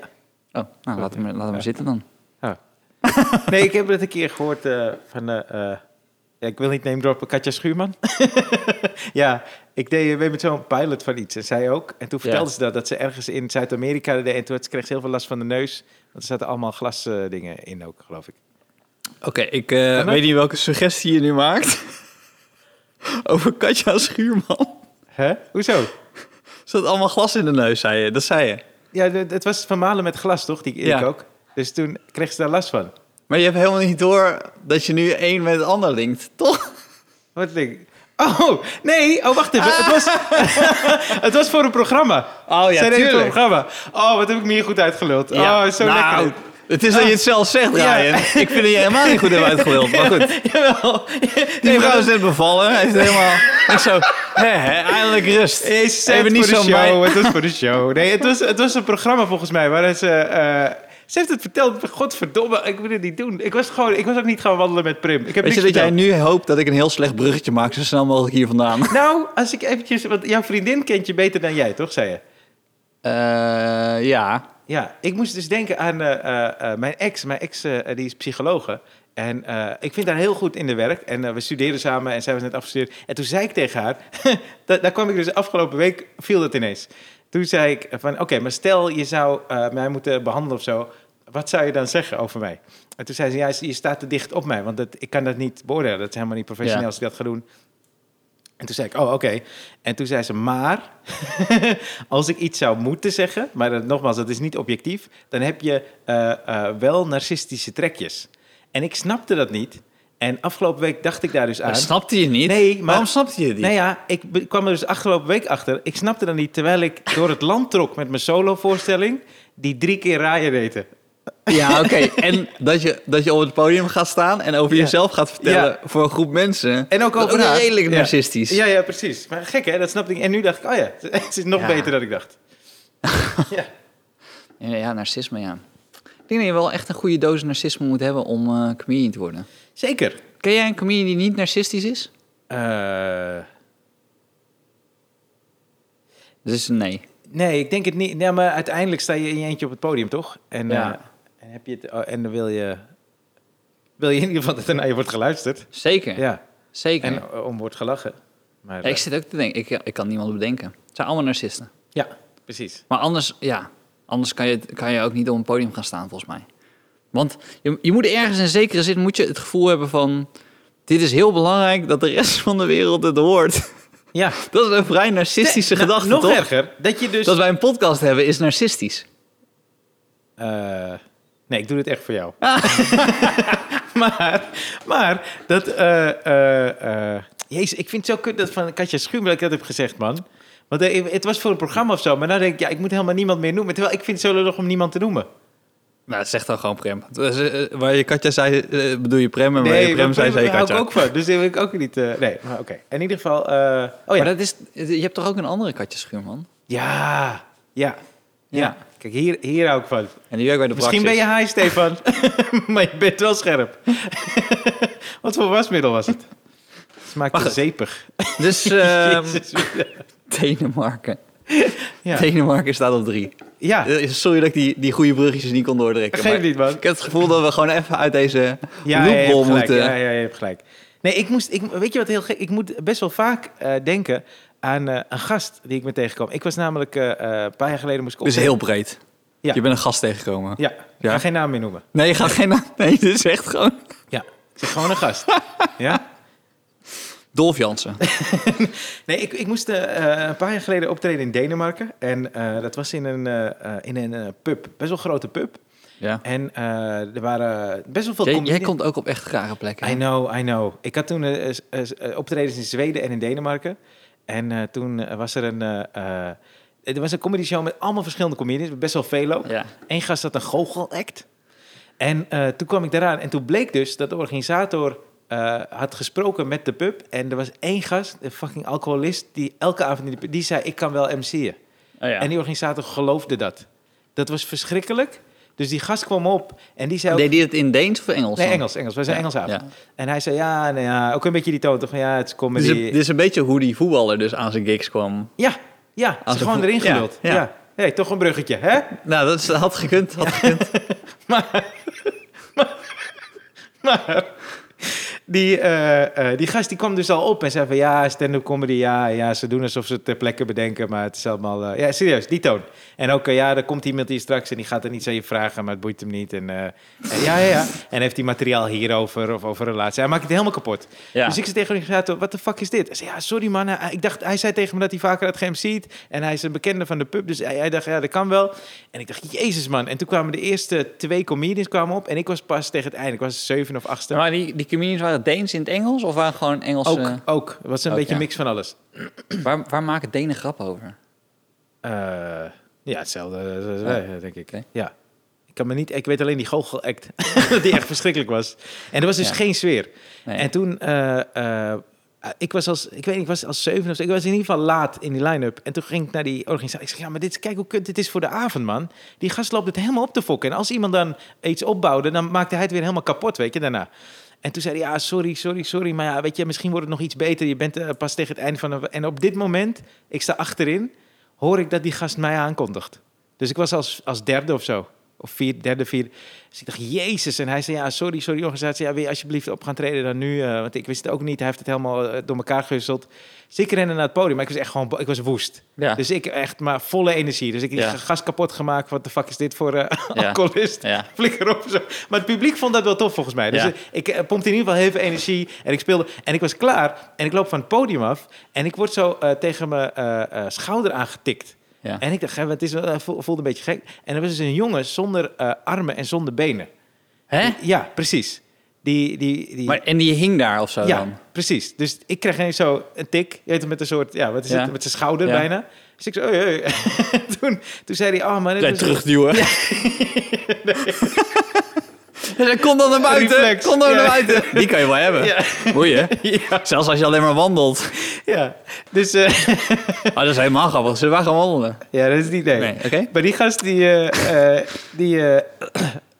B: Oh, nou, laat hem, laat hem maar zitten dan.
A: Nee, ik heb het een keer gehoord eh, van... eh, eh, ja, ik wil niet name droppen, Katja Schuurman. ja, ik deed weer met zo'n pilot van iets. En zij ook. En toen
B: Ja.
A: vertelde ze dat, dat ze ergens in Zuid-Amerika deed. En toen kreeg ze heel veel last van de neus. Want er zaten allemaal glasdingen dingen in ook, geloof ik.
B: Oké, ik eh, weet niet welke suggestie je nu maakt. Over Katja Schuurman.
A: Hè? Hoezo?
B: zat allemaal glas in de neus, zei je. Dat zei je.
A: Ja, het was van malen met glas, toch? Die
B: Ja.
A: ik ook. Dus toen kreeg ze daar last van.
B: Maar je hebt helemaal niet door dat je nu één met het ander linkt, toch?
A: Wat ik? Oh, nee. Oh, wacht even. Het, was, het was voor een programma.
B: Oh ja,
A: Zij voor een
B: tuurlijk.
A: programma. Oh, wat heb ik me hier goed uitgeluld. Oh, zo
B: nou,
A: lekker.
B: Het is dat je het zelf zegt,
A: Ja.
B: Ryan. Ik vind dat je helemaal niet goed hebt uitgewild. Maar goed,
A: Jawel.
B: die
A: Nee,
B: vrouw is net bevallen. Hij is helemaal ik zo, hè, hè, eindelijk rust.
A: Set
B: Even niet zo
A: show. Het was voor de show. Nee, het was, het was een programma volgens mij waar ze... eh, ze heeft het verteld. Godverdomme, ik wil het niet doen. Ik was, gewoon, ik was ook niet gaan wandelen met Prim. Ik heb
B: Weet je dat jij nu hoopt dat ik een heel slecht bruggetje maak zo snel mogelijk hier vandaan?
A: Nou, als ik eventjes... Want jouw vriendin kent je beter dan jij, toch, zei je?
B: Eh, ja.
A: Ja, ik moest dus denken aan eh, eh, eh, mijn ex. Mijn ex eh, die is psychologe. En ik vind haar heel goed in de werk. En we studeerden samen en zij was net afgestudeerd. En toen zei ik tegen haar... da- daar kwam ik dus afgelopen week, viel dat ineens. Toen zei ik van, oké, maar stel je zou mij moeten behandelen of zo. Wat zou je dan zeggen over mij? En toen zei ze, ja, je staat te dicht op mij. Want dat, ik kan dat niet beoordelen. Dat is helemaal niet professioneel
B: Ja.
A: als ik dat ga doen. En toen zei ik, oh, oké. En toen zei ze, maar als ik iets zou moeten zeggen, maar dat, nogmaals, dat is niet objectief, dan heb je eh, eh, wel narcistische trekjes. En ik snapte dat niet. En afgelopen week dacht ik daar dus aan.
B: Dat snapte je niet?
A: Nee, maar-
B: Waarom snapte je niet?
A: Nou ja, ik kwam er dus afgelopen week achter. Ik snapte dat niet, terwijl ik door het land trok met mijn solovoorstelling, die drie keer raaien deden.
B: Ja, oké. En dat je, dat je op het podium gaat staan en over
A: Ja.
B: jezelf gaat vertellen
A: Ja.
B: voor een groep mensen.
A: En ook
B: Dat
A: over haar.
B: redelijk narcistisch.
A: Ja, ja, precies. Maar gek hè, dat snapte ik. En nu dacht ik, oh ja, het is nog beter dan ik dacht. ja.
B: Ja, narcisme, ja. Ik denk dat je wel echt een goede dosis narcisme moet hebben om eh comedian te worden.
A: Zeker.
B: Ken jij een comedian die niet narcistisch is?
A: Eh,
B: Dus nee.
A: Nee, ik denk het niet. Nee, maar uiteindelijk sta je in je eentje op het podium, toch? En,
B: Ja.
A: eh, en, heb je het, oh, en dan wil je, wil je in ieder geval dat er naar je wordt geluisterd.
B: Zeker.
A: Ja.
B: Zeker.
A: En eh, om wordt gelachen. Maar,
B: Ja, ik
A: eh,
B: zit ook te denken, ik, ik kan niemand bedenken. Het zijn allemaal narcisten.
A: ja, precies.
B: Maar anders, ja, anders kan je, kan je ook niet op een podium gaan staan, volgens mij. Want je, je moet ergens in zekere zin moet je het gevoel hebben van... Dit is heel belangrijk dat de rest van de wereld het hoort.
A: Ja.
B: Dat is een vrij narcistische
A: Nee, nou,
B: gedachte,
A: Nog
B: toch?
A: erger, dat je dus...
B: Dat wij een podcast hebben is narcistisch.
A: Eh, nee, ik doe het echt voor jou. maar, maar, dat... eh, eh, eh, jezus, ik vind het zo kut dat van Katja Schuim dat ik dat heb gezegd, man. Want het was voor een programma of zo. Maar dan denk ik, ja, ik moet helemaal niemand meer noemen. Terwijl ik vind het zo lullig om niemand te noemen.
B: Nou, dat zegt dan gewoon Prem. Waar je Katja zei, bedoel je Prem. En waar je Prem zei, zei je
A: daar hou ik
B: Katja.
A: ook van. Dus daar wil ik ook niet... eh, nee, maar oké. In ieder geval... eh, oh ja.
B: Maar dat is, je hebt toch ook een andere Katja Schuurman?
A: Ja, ja, ja.
B: Ja.
A: Kijk, hier, hier hou ik van.
B: En die werkt bij de
A: Misschien ben je high, Stefan. maar je bent wel scherp. Wat voor wasmiddel was het? Smaakte
B: Wacht.
A: zeepig.
B: Dus ehm,
A: Jezus.
B: Denemarken.
A: Ja.
B: Denemarken staat op drie.
A: ja,
B: Eh, Sorry dat ik die, die goede bruggetjes niet kon doortrekken.
A: geef niet, man.
B: Ik heb het gevoel dat we gewoon even uit deze
A: Ja,
B: loophole moeten.
A: Ja, ja, je hebt gelijk. Nee, ik moest, ik, weet je wat heel gek? Ik moet best wel vaak eh, denken aan eh, een gast die ik me tegenkwam. Ik was namelijk eh, eh, een paar jaar geleden moest ik
B: Het is heel breed.
A: Ja.
B: Je bent een gast tegengekomen.
A: Ja, ga geen naam meer noemen.
B: Nee, je gaat geen naam. Nee, dit is echt gewoon.
A: Ja, zeg gewoon een gast. ja?
B: Dolf Jansen.
A: Nee, ik, ik moest een paar jaar geleden optreden in Denemarken. En dat was in een, in een pub. Best wel grote pub.
B: Ja.
A: En er waren best wel veel
B: Jij, jij komt ook op echt rare plekken.
A: I know, I know. Ik had toen optredens in Zweden en in Denemarken. En eh, toen eh, was er een... eh, er was een comedy show met allemaal verschillende comedians. Best wel veel ook.
B: Ja.
A: Eén gast had een goochelact. En toen kwam ik daaraan. En toen bleek dus dat de organisator had gesproken met de pub. En er was één gast, een fucking alcoholist... die elke avond in de pub... die zei, ik kan wel MC'en.
B: Oh, ja.
A: En die organisator geloofde dat. Dat was verschrikkelijk. Dus die gast kwam op en die zei... ook-
B: Deed hij het in Deens of Engels?
A: Nee,
B: dan?
A: Engels, Engels. We zijn
B: Ja,
A: Engels
B: ja.
A: En hij zei, ja, nou ja, ook een beetje die toon toch van, ja, het is
B: Dit
A: comedy.
B: is, een, dit is een beetje hoe die voetballer dus aan zijn gigs kwam.
A: Ja, ja, ze gewoon erin geduld.
B: ja.
A: Ja, Hey, toch een bruggetje, hè?
B: Nou, dat is, had gekund. Had gekund.
A: Maar, die, eh, eh, die gast die kwam dus al op en zei van ja, stand-up comedy, ja, ja, ze doen alsof ze het ter plekke bedenken, maar het is allemaal, eh, ja, serieus, die toon. En ook, ja, er komt iemand hier straks en die gaat er niets aan je vragen, maar het boeit hem niet. En, en ja, ja, ja. En heeft hij materiaal hierover of over relatie. Hij maakt het helemaal kapot.
B: Ja.
A: Dus ik zei tegen hem, wat de fuck is dit? Hij zei, ja, sorry man, hij- ik dacht, hij zei tegen me dat hij vaker uit ziet en hij is een bekende van de pub, dus hij, hij dacht, ja, dat kan wel. En ik dacht, jezus man. En toen kwamen de eerste twee comedians kwamen op en ik was pas tegen het einde, ik was zeven of achtste.
B: Maar die, die comedians waren Deens in het Engels of waren gewoon Engels?
A: Ook,
B: eh,
A: ook. Het was een
B: ook,
A: beetje
B: ja.
A: mix van alles.
B: waar, waar maken Denen grap over?
A: Eh, ja, hetzelfde als wij, denk ik. Ja. Ik, kan me niet, ik weet alleen die goochel-act, dat die echt verschrikkelijk was. En er was dus
B: Ja.
A: geen sfeer.
B: Nee.
A: En toen, eh, eh, ik was als, ik weet niet, ik was als zeven of zo, ik was in ieder geval laat in die line-up. En toen ging ik naar die organisatie. Ik zeg, ja, maar dit, is- kijk hoe kut dit is voor de avond, man. Die gast loopt het helemaal op te fokken. En als iemand dan iets opbouwde, dan maakte hij het weer helemaal kapot, weet je, daarna. En toen zei hij, ja, sorry, sorry, sorry. Maar ja, weet je, misschien wordt het nog iets beter. Je bent eh, pas tegen het einde van... En op dit moment, ik sta achterin, hoor ik dat die gast mij aankondigt. Dus ik was als, als derde of zo. Of vier, derde, vierde. Dus ik dacht, jezus. En hij zei, ja, sorry, sorry organisatie. Ja, wil je alsjeblieft op gaan treden dan nu? Eh, want ik wist het ook niet. Hij heeft het helemaal eh, door elkaar gehusteld. Dus ik rende naar het podium. Maar ik was echt gewoon, ik was woest.
B: Ja.
A: Dus ik echt maar volle energie. Dus ik
B: Ja.
A: gast kapot gemaakt. Wat de fuck is dit voor
B: Ja.
A: alcoholist?
B: Ja.
A: Flikker op. Zo. Maar het publiek vond dat wel tof volgens mij. Dus
B: Ja.
A: ik eh, pompte in ieder geval heel veel energie. En ik speelde. En ik was klaar. En ik loop van het podium af. En ik word zo tegen mijn schouder aangetikt.
B: Ja.
A: En ik dacht, hè, het is voel- voelde een beetje gek. En er was dus een jongen zonder eh, armen en zonder benen.
B: Hè?
A: Ja, precies. Die, die, die,
B: Maar, en die hing daar of zo
A: ja,
B: dan?
A: precies. Dus ik kreeg ineens zo een tik. Je weet het, met een soort, ja, wat is
B: Ja.
A: het? Met zijn schouder
B: Ja.
A: bijna. Dus ik zo, oei. toen, toen zei hij, oh man. dit is-
B: terugduwen. Ja. Kom dan naar buiten.
A: Reflex.
B: Kom dan
A: Ja.
B: naar buiten. Die kan je wel hebben.
A: Ja.
B: Zelfs als je alleen maar wandelt.
A: ja. Dus,
B: Oh, dat is helemaal grappig. Zullen we gaan wandelen?
A: ja, dat is het idee.
B: Nee, oké.
A: Maar die gast, die, eh, eh, die,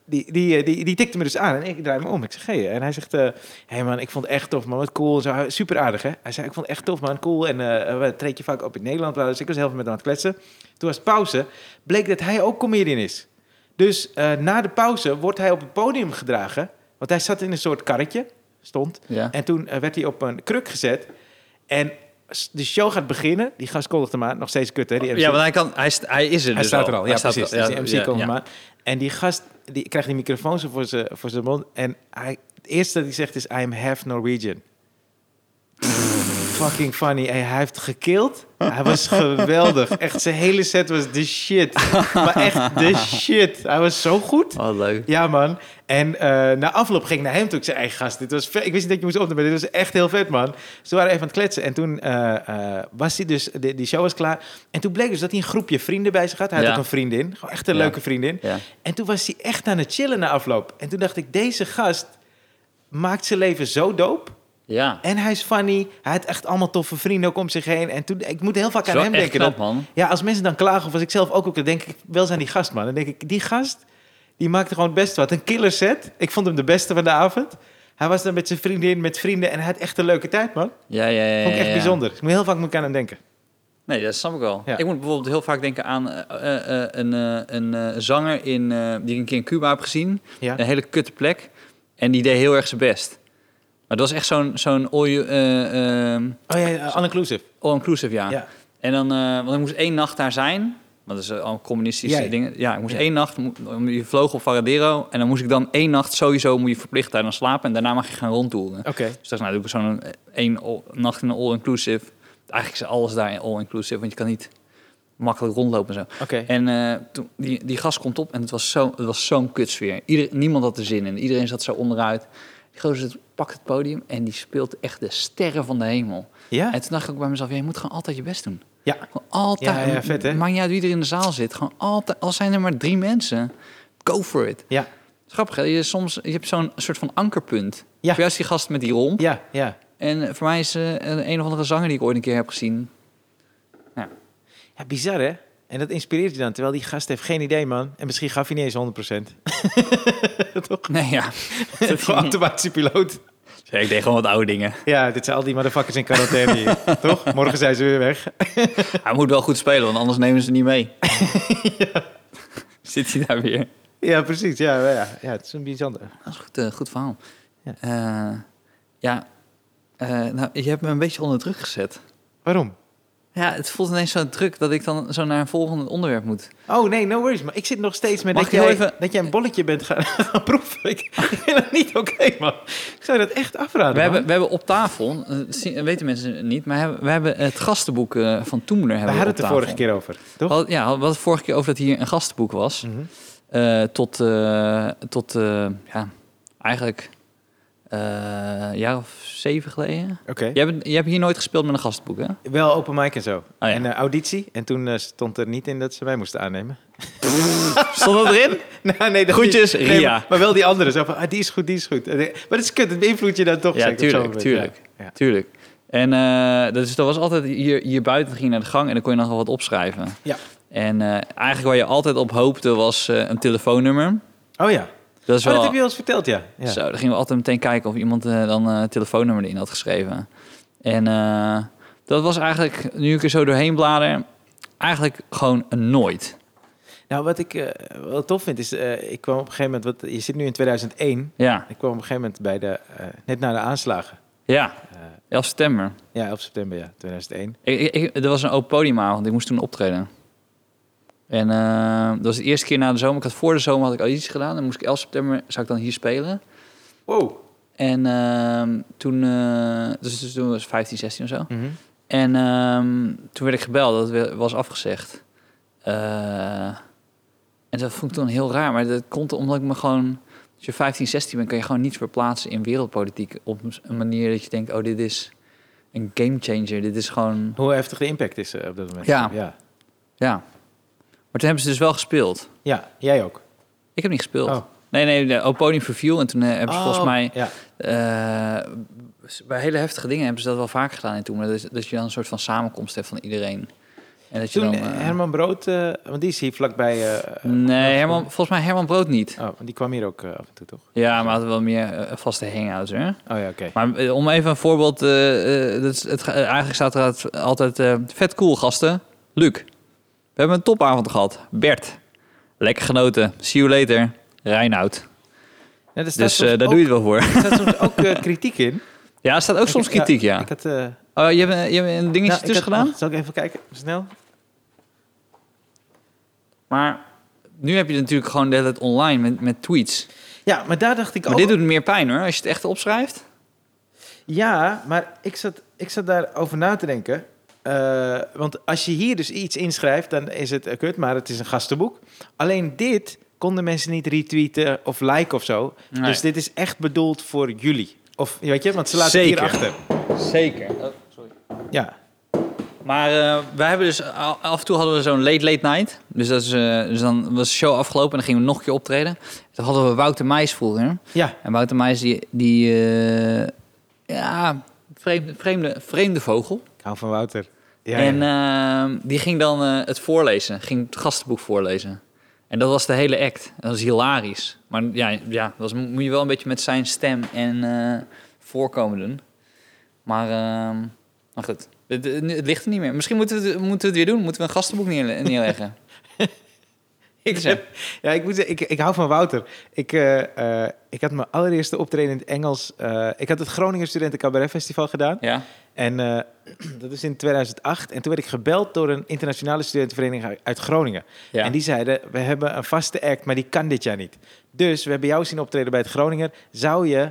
A: die, die, die, die tikte me dus aan. En ik draai me om. Ik zeg, hey. En hij zegt, hé hey man, ik vond het echt tof, man. Wat cool. Zo, super aardig, hè? Hij zei, ik vond het echt tof, man. Cool. En we treed je vaak op in Nederland. Dus ik was heel veel met hem aan het kletsen. Toen was het pauze. Bleek dat hij ook comedian is. Dus eh, na de pauze wordt hij op het podium gedragen. Want hij zat in een soort karretje. Stond.
B: Ja.
A: En toen eh, werd hij op een kruk gezet. En de show gaat beginnen. Die gast kondigt hem aan. Nog steeds kut, hè? Die MC.
B: Ja, want hij, kan, hij, hij is er
A: Hij
B: dus
A: staat er al, ja,
B: Hij
A: precies.
B: er-
A: Dus die MC
B: ja,
A: komt
B: ja.
A: hem aan. En die gast die krijgt die microfoon zo voor zijn voor zijn mond. En hij, het eerste dat hij zegt is: I am half Norwegian. Fucking funny. Hij heeft gekild. Hij was geweldig. Echt, zijn hele set was de shit. Maar echt de shit. Hij was zo goed.
B: Oh, leuk.
A: Ja, man. En eh, na afloop ging ik naar hem toe. Ik zei, eigen gast, dit was vet. Ik wist niet dat je moest opnemen, dit was echt heel vet, man. Ze waren even aan het kletsen. En toen eh, eh, was hij dus, de, die show was klaar. En toen bleek dus dat hij een groepje vrienden bij zich had. Hij had ook een vriendin. Gewoon echt een
B: Ja.
A: leuke vriendin.
B: Ja.
A: En toen was hij echt aan het chillen na afloop. En toen dacht ik, deze gast maakt zijn leven zo dope.
B: Ja.
A: En hij is funny. Hij had echt allemaal toffe vrienden ook om zich heen. En toen, ik moet heel vaak
B: Zo
A: aan hem denken.
B: knap, man.
A: ja, als mensen dan klagen, of als ik zelf ook ook, dan denk ik wel aan die gast, man. Dan denk ik, die gast, die maakte gewoon het beste wat. Een killer set. Ik vond hem de beste van de avond. Hij was dan met zijn vriendin, met vrienden en hij had echt een leuke tijd, man.
B: Ja, ja, ja.
A: Vond ik echt
B: ja, ja.
A: bijzonder. Ik moet heel vaak moet ik aan hem denken.
B: Nee, dat snap ik wel.
A: Ja.
B: Ik moet bijvoorbeeld heel vaak denken aan eh, eh, eh, een, een zanger in, die ik een keer in Cuba heb gezien.
A: Ja.
B: Een hele kutte plek. En die deed heel erg zijn best. Maar het was echt zo'n zo'n all, you- eh, ehm,
A: Oh ja, uh, all-inclusive.
B: all-inclusive, ja.
A: Ja.
B: En dan, eh, want ik moest één nacht daar zijn. Want dat is eh, al communistische
A: Jij?
B: dingen. Ja, ik moest
A: Ja.
B: één nacht. Je vloog op Varadero. En dan moest ik dan één nacht sowieso moet je verplicht daar dan slapen. En daarna mag je gaan rondtoeren.
A: Oké.
B: Dus dacht, nou, doe ik zo'n één all- nacht in een all-inclusive. Eigenlijk is alles daar all-inclusive, want je kan niet makkelijk rondlopen en zo.
A: Oké.
B: En toen, die, die gast komt op en het was zo- het was zo'n kutsfeer. Ieder, niemand had er zin in. Iedereen zat zo onderuit. Die gozer pakt het podium en die speelt echt de sterren van de hemel.
A: Ja?
B: En toen dacht ik ook bij mezelf, ja, je moet gewoon altijd je best doen.
A: Ja.
B: Gewoon altijd.
A: Ja, ja, vet, hè?
B: Maakt niet uit wie er in de zaal zit. Gewoon altijd, al zijn er maar drie mensen, go for it.
A: Ja.
B: Grappig, hè? Je, soms, je hebt zo'n soort van ankerpunt.
A: Ja.
B: Voor jou is die gast met die romp.
A: Ja, ja.
B: En voor mij is eh, een, een of andere zanger die ik ooit een keer heb gezien.
A: Ja, bizar hè? En dat inspireert je dan, terwijl die gast heeft geen idee, man. En misschien gaf hij niet eens 100%. Toch?
B: Nee, ja.
A: Gewoon automatische piloot.
B: Ik deed gewoon wat oude dingen.
A: Ja, dit zijn al die motherfuckers in quarantaine hier. Toch? Morgen zijn ze weer weg.
B: Hij moet wel goed spelen, want anders nemen ze niet mee. Zit hij daar weer?
A: Ja, precies. Ja, ja, ja het is een bijzonder.
B: Dat is een goed, eh, goed verhaal.
A: Ja.
B: Eh, Ja, eh, nou, je hebt me een beetje onder druk gezet.
A: Waarom?
B: Ja, het voelt ineens zo druk dat ik dan zo naar een volgend onderwerp moet.
A: Oh nee, no worries. Maar ik zit nog steeds met
B: Mag
A: dat jij,
B: even-
A: dat jij een bolletje bent gaan, gaan proeven. Ik, ik vind dat niet oké, man. Ik zou dat echt afraden,
B: We hebben, we hebben op tafel, eh, zien- weten mensen niet, maar we hebben het gastenboek eh, van Toemler
A: We
B: hebben
A: hadden het de vorige keer over,
B: We
A: toch?
B: Ja, we hadden het vorige keer over dat hier een gastenboek was. Eh, tot, eh, tot eh, ja, eigenlijk eh, een jaar of zeven geleden.
A: Oké.
B: Jij hebt, hebt hier nooit gespeeld met een gastenboek, hè?
A: Wel open mic en zo.
B: ja.
A: En eh, auditie. En toen eh, stond er niet in dat ze mij moesten aannemen.
B: Stond dat erin?
A: nou, nee, dat
B: Groetjes,
A: niet.
B: Ria.
A: maar, maar wel die andere. Zo van, ah, die is goed, die is goed. Maar dat is kut, het beïnvloedt je dan toch.
B: Ja,
A: zeker
B: tuurlijk, tuurlijk.
A: Ja. Ja.
B: Tuurlijk. En eh, dus dat was altijd hier, hier buiten, ging je naar de gang en dan kon je nog wel wat opschrijven.
A: Ja.
B: En eigenlijk waar je altijd op hoopte was een telefoonnummer.
A: Oh ja.
B: Dat is
A: Oh,
B: wel...
A: dat heb je wel eens verteld, ja. ja.
B: Zo, dan gingen we altijd meteen kijken of iemand eh, dan een telefoonnummer erin had geschreven. En eh, dat was eigenlijk, nu ik er zo doorheen blader, eigenlijk gewoon nooit.
A: Nou, wat ik wel tof vind, is... ik kwam op een gegeven moment... Wat, je zit nu in 2001.
B: Ja,
A: Ik kwam op een gegeven moment bij de... net na de aanslagen.
B: ja.
A: Eh,
B: 11 september.
A: ja, 11 september, ja. 2001.
B: Ik, ik, ik- er was een open podiumavond, ik moest toen optreden. En eh, dat was de eerste keer na de zomer. Ik had voor de zomer had ik audities gedaan. Dan moest ik 11 september, zou ik dan hier spelen.
A: Wow.
B: En ehm, toen, eh, dus, dus toen was ik 15, 16 of zo.
A: Mhm.
B: En ehm, toen werd ik gebeld, dat was afgezegd. Eh, en dat vond ik toen heel raar. Maar dat komt omdat ik me gewoon... Als je 15, 16 bent, kan je gewoon niet verplaatsen in wereldpolitiek. Op een manier dat je denkt, oh, dit is een gamechanger. Dit is gewoon...
A: Hoe heftig de impact is op dat moment.
B: Ja.
A: ja.
B: Ja. Maar toen hebben ze dus wel gespeeld.
A: Ja, jij ook.
B: Ik heb niet gespeeld.
A: Oh.
B: Nee, nee, de Oponium verviel. En toen eh, hebben ze volgens
A: Oh,
B: mij...
A: Ja.
B: eh, bij hele heftige dingen hebben ze dat wel vaker gedaan in toen. Maar dat, dat je dan een soort van samenkomst hebt van iedereen. En dat je
A: Toen
B: dan... eh,
A: Herman Brood, want die is hier vlakbij...
B: Nee, Herman, volgens mij Herman Brood niet.
A: Oh, die kwam hier ook af en toe, toch?
B: Ja, maar hadden wel meer vaste hangouts, hè?
A: Oh ja, oké.
B: Maar om even een voorbeeld... dat is, het, eigenlijk staat er altijd... vet cool, gasten. Luc. We hebben een topavond gehad. Bert. Lekker genoten. See you later. Reinoud.
A: Ja,
B: Dus eh, daar
A: ook-
B: doe je het wel voor.
A: Er staat soms ook eh, kritiek in.
B: Ja, er staat ook soms kritiek, ja.
A: Ik had... eh,
B: Oh, je hebt, een- je hebt een dingetje
A: nou,
B: tussen gedaan?
A: zal ik even kijken? Snel?
B: Maar nu heb je het natuurlijk gewoon de hele tijd online met, met tweets.
A: Ja, maar daar dacht ik
B: Maar
A: ook...
B: dit doet meer pijn, hoor. Als je het echt opschrijft.
A: Ja, maar ik zat, ik zat daarover na te denken. Eh, want als je hier dus iets inschrijft, dan is het eh, kut, maar het is een gastenboek. Alleen dit konden mensen niet retweeten of liken of zo.
B: Nee.
A: Dus dit is echt bedoeld voor jullie. Of weet je, want ze laten
B: Zeker.
A: het hier achter.
B: Zeker. Oh, sorry.
A: Ja.
B: Maar eh, wij hebben dus af en toe hadden we zo'n late late night. Dus, dat is, eh, dus dan was de show afgelopen en dan gingen we nog een keer optreden. Toen hadden we Wouter Meijs vroeger.
A: Ja.
B: En Wouter Meijs die, die eh, ja, vreemde, vreemde, vreemde vogel.
A: Ik hou van Wouter. Ja,
B: en
A: ja.
B: eh, die ging dan eh, het voorlezen, ging het gastenboek voorlezen. En dat was de hele act. Dat was hilarisch. Maar ja, ja dat was, moet je wel een beetje met zijn stem en eh, voorkomen doen. Maar, ehm maar goed, het, het ligt er niet meer. Misschien moeten we, het, moeten we het weer doen. Moeten we een gastenboek neerle- neerleggen.
A: ik, heb, ja, ik moet zeggen, ik, ik hou van Wouter. Ik, eh, eh, ik had mijn allereerste optreden in het Engels. eh, ik had het Groningen Studenten Cabaret Festival gedaan.
B: ja?
A: En dat is in 2008. En toen werd ik gebeld door een internationale studentenvereniging uit- Groningen.
B: Ja.
A: En die zeiden, we hebben een vaste act, maar die kan dit jaar niet. Dus we hebben jou zien optreden bij het Groninger. Zou je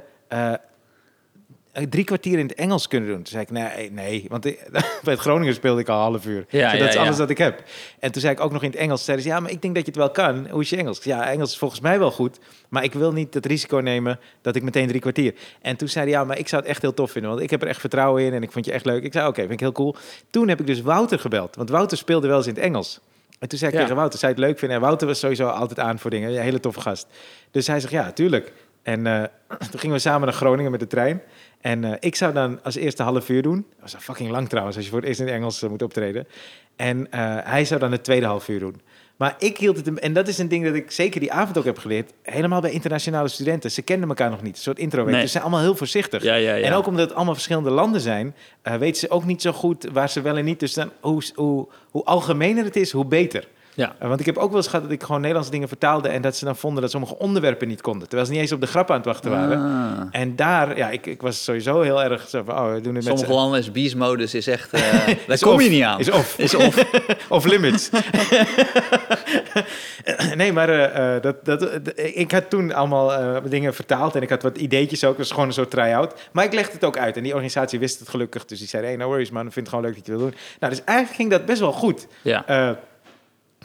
A: drie kwartier in het Engels kunnen doen? Toen zei ik, nee, nee. Want ik- bij het Groninger speelde ik al een half uur.
B: Ja,
A: Dus dat
B: ja,
A: is alles wat ik heb. En toen zei ik ook nog in het Engels. Zeiden ze, ja, maar ik denk dat je het wel kan. Hoe is je Engels? Ja, Engels is volgens mij wel goed. Maar ik wil niet het risico nemen dat ik meteen drie kwartier. En toen zei hij, ja, maar ik zou het echt heel tof vinden. Want ik heb er echt vertrouwen in en ik vond je echt leuk. Ik zei, oké, vind ik heel cool. Toen heb ik dus Wouter gebeld. Want Wouter speelde wel eens in het Engels. En toen zei ik tegen Wouter, zou je het leuk vinden? En Wouter was sowieso altijd aan voor dingen. Een hele toffe gast. Dus hij zegt, ja, tuurlijk. En eh, toen gingen we samen naar Groningen met de trein. En eh, ik zou dan als eerste half uur doen. Dat was een fucking lang trouwens, als je voor het eerst in het Engels eh, moet optreden. En eh, hij zou dan het tweede half uur doen. Maar ik hield het, hem- en dat is een ding dat ik zeker die avond ook heb geleerd. Helemaal bij internationale studenten. Ze kenden elkaar nog niet. Een soort intro.
B: Nee.
A: Dus ze zijn allemaal heel voorzichtig.
B: Ja, ja, ja.
A: En ook omdat het allemaal verschillende landen zijn, weten ze ook niet zo goed waar ze wel en niet. Dus dan, hoe, hoe, hoe algemener het is, hoe beter.
B: Ja.
A: Eh, want ik heb ook wel eens gehad dat ik gewoon Nederlandse dingen vertaalde... en dat ze dan vonden dat sommige onderwerpen niet konden. Terwijl ze niet eens op de grap aan het wachten waren.
B: Ah.
A: En daar, ja, ik, ik was sowieso heel erg zo van... oh, we doen het met
B: Sommige landen is beast-modus is echt... eh, daar
A: Is
B: kom je niet aan.
A: Is off.
B: Is off.
A: of limits. nee, maar eh, dat, dat, ik had toen allemaal dingen vertaald en ik had wat ideetjes ook. Het was gewoon een soort try-out. Maar ik legde het ook uit en die organisatie wist het gelukkig. Dus die zei, hey, no worries man, ik vind het gewoon leuk dat je wil doen. Nou, dus eigenlijk ging dat best wel goed.
B: Ja.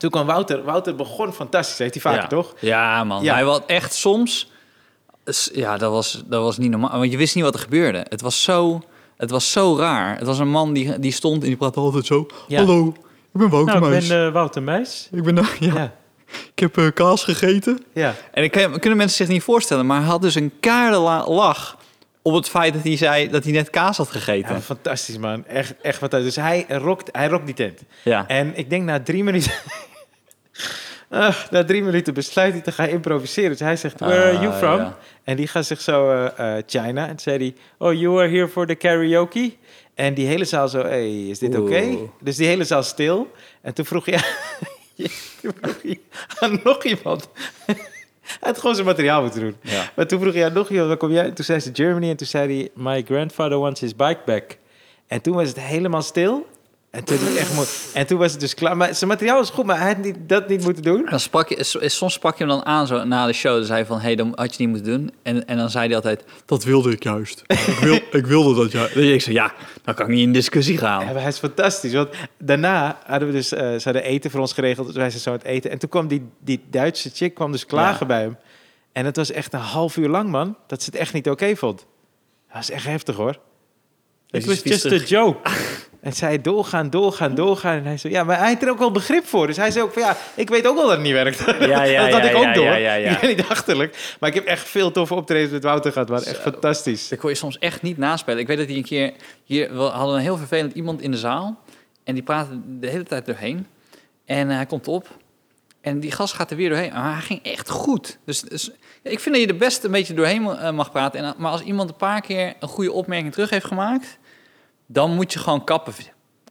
A: Toen kwam Wouter. Wouter begon fantastisch, heeft hij vaker,
B: ja.
A: toch?
B: Ja, man.
A: Ja.
B: Hij was echt soms... Ja, dat was, dat was niet normaal. Want je wist niet wat er gebeurde. Het was zo, het was zo raar. Het was een man die, die stond en die praatte altijd zo...
A: Ja.
B: Hallo, ik ben Wouter
A: Nou, ik ben eh, Wouter Meijs.
B: Ik ben... ja,
A: Ja,
B: Ik heb eh, kaas gegeten.
A: ja.
B: En ik kan, kunnen mensen zich niet voorstellen, maar hij had dus een keiharde la- lach op het feit dat hij zei dat hij net kaas had gegeten.
A: Ja, fantastisch man. Echt, echt fantastisch. Dus hij rokt, hij rokt die tent.
B: Ja.
A: En ik denk na drie minuten... Ah, na drie minuten besluit hij te gaan improviseren. Dus hij zegt, where are you
B: Ah,
A: from?
B: ja.
A: En die gaat zich zo, eh, China. En toen zei hij, oh, you are here for the karaoke? En die hele zaal zo, hey, is dit oké? Dus die hele zaal stil. En toen vroeg hij, toen vroeg hij aan nog iemand... Hij had gewoon zijn materiaal moeten doen.
B: Ja.
A: Maar toen vroeg hij aan nog iemand, waar kom jij? Toen zei ze Germany en toen zei hij, my grandfather wants his bike back. En toen was het helemaal stil. En toen, echt mooi. en toen was het dus klaar. Maar zijn materiaal was goed, maar hij had niet, dat niet moeten doen.
B: Dan sprak je, soms sprak je hem dan aan zo na de show. Dan zei hij van, hé, hey, dan had je niet moeten doen. En, en dan zei hij altijd, dat wilde ik juist. Ik, wil, ik wilde dat juist. Dus ik zei, ja, dan kan ik niet in discussie gaan.
A: Ja, hij is fantastisch. Want daarna hadden we dus, eh, ze hadden eten voor ons geregeld. Dus wij zijn zo aan het eten. En toen kwam die, die Duitse chick kwam dus klagen
B: Ja.
A: bij hem. En het was echt een half uur lang, man. Dat ze het echt niet oké vond. Dat was echt heftig, hoor. It was just a joke. En zij doorgaan, doorgaan, doorgaan. En hij zo, ja, maar hij had er ook wel begrip voor. Dus hij zei ook van, ja, ik weet ook wel dat het niet werkt.
B: Ja, ja,
A: dat had
B: ja,
A: ik ook
B: ja,
A: door.
B: ja, ja, ja.
A: Ik ben niet achterlijk. Maar ik heb echt veel toffe optredens met Wouter gehad. Maar echt
B: Zo.
A: fantastisch.
B: Dat kon je soms echt niet naspelen. Ik weet dat hij een keer... Hier, we hadden een heel vervelend iemand in de zaal. En die praatte de hele tijd doorheen. En eh, hij komt op. En die gast gaat er weer doorheen. Maar hij ging echt goed. Dus, dus ik vind dat je er best een beetje doorheen eh, mag praten. En, maar als iemand een paar keer een goede opmerking terug heeft gemaakt... dan moet je gewoon kappen,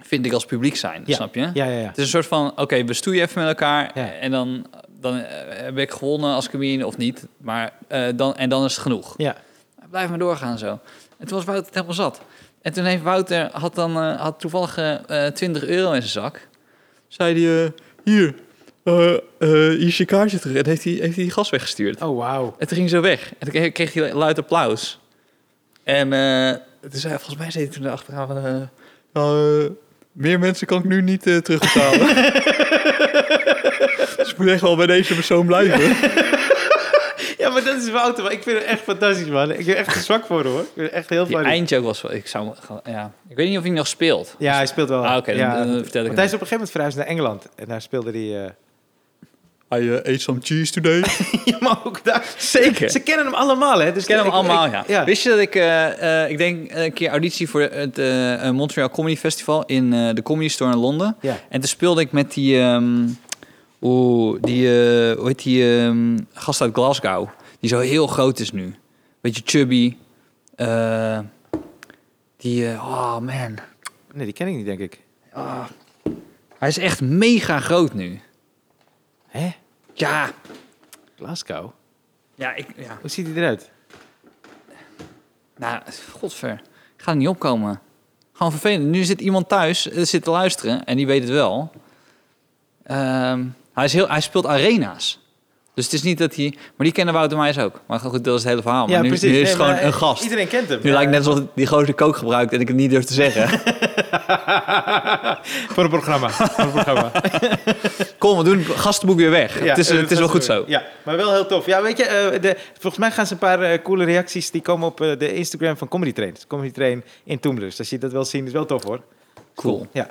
B: vind ik, als publiek zijn.
A: Ja.
B: Snap je?
A: Ja, ja, ja.
B: Het is een soort van, oké, we stoeien even met elkaar.
A: Ja.
B: En dan, dan eh, heb ik gewonnen als comedian of niet. Maar, eh, dan, en dan is het genoeg.
A: Ja.
B: Blijf maar doorgaan zo. En toen was Wouter het helemaal zat. En toen heeft Wouter had dan eh, had toevallig eh, 20 euro in zijn zak. Zei hij, hier, hier is je kaartje terug. En heeft hij, heeft hij die gas weggestuurd.
A: Oh, wauw.
B: En toen ging zo weg. En toen kreeg, hij luid applaus. En toen zei, volgens mij zei hij toen achteraan van... eh, nou, eh, meer mensen kan ik nu niet eh, terugbetalen. dus ik moet echt wel bij deze persoon blijven.
A: Ja, maar dat is Wouter. Maar ik vind het echt fantastisch, man. Ik ben echt een zwak voor hem, hoor. Ik vind het echt heel
B: Die
A: funny.
B: eindjoke was wel... Ik, zou, ja. ik weet niet of hij nog speelt.
A: Ja, hij speelt wel.
B: Ah, oké, dan-
A: ja,
B: dan vertel ik
A: Want hij is op een gegeven moment verhuisd naar Engeland. En daar speelde hij...
B: I uh, ate some cheese today.
A: ja, maar ook daar...
B: Zeker.
A: Ze kennen hem allemaal, hè? Dus
B: Ik ken hem
A: ik-
B: allemaal,
A: ik-
B: ja.
A: ja.
B: Wist je dat ik, eh, eh, ik denk een keer auditie voor het eh, Montreal Comedy Festival in eh, de Comedy Store in Londen.
A: Ja.
B: En toen speelde ik met die, ehm oeh, die, hoe heet die ehm, gast uit Glasgow, die zo heel groot is nu. Beetje chubby. Eh, die, eh, oh man.
A: Nee, die ken ik niet, denk ik.
B: Ah. Hij is echt mega groot nu.
A: Hè?
B: Ja.
A: Glasgow?
B: Ja, ik, ja.
A: Hoe ziet hij eruit?
B: Nou, godver. Ik ga er niet opkomen. Gewoon vervelend. Nu zit iemand thuis, eh, zit te luisteren en die weet het wel. Ehm, hij, is heel, hij speelt arena's. Dus het is niet dat hij... Maar die kennen Wouter Meijs ook. Maar goed, dat is het hele verhaal. Maar nu, nu is het
A: Nee,
B: gewoon een gast.
A: Iedereen kent hem.
B: Nu
A: Ja.
B: lijkt net alsof die gozer kook gebruikt en ik het niet durf te zeggen.
A: Voor een programma. Voor een programma.
B: Kom, we doen het gastenboek weer weg.
A: Ja,
B: het is,
A: eh,
B: het is wel goed zo.
A: Ja, maar wel heel tof. Ja, weet je, eh, de, volgens mij gaan ze een paar eh, coole reacties... die komen op de Instagram van Comedy Train. Comedy Train in Toemler. Dus als je dat wel zien, is wel tof, hoor.
B: Cool.
A: Ja.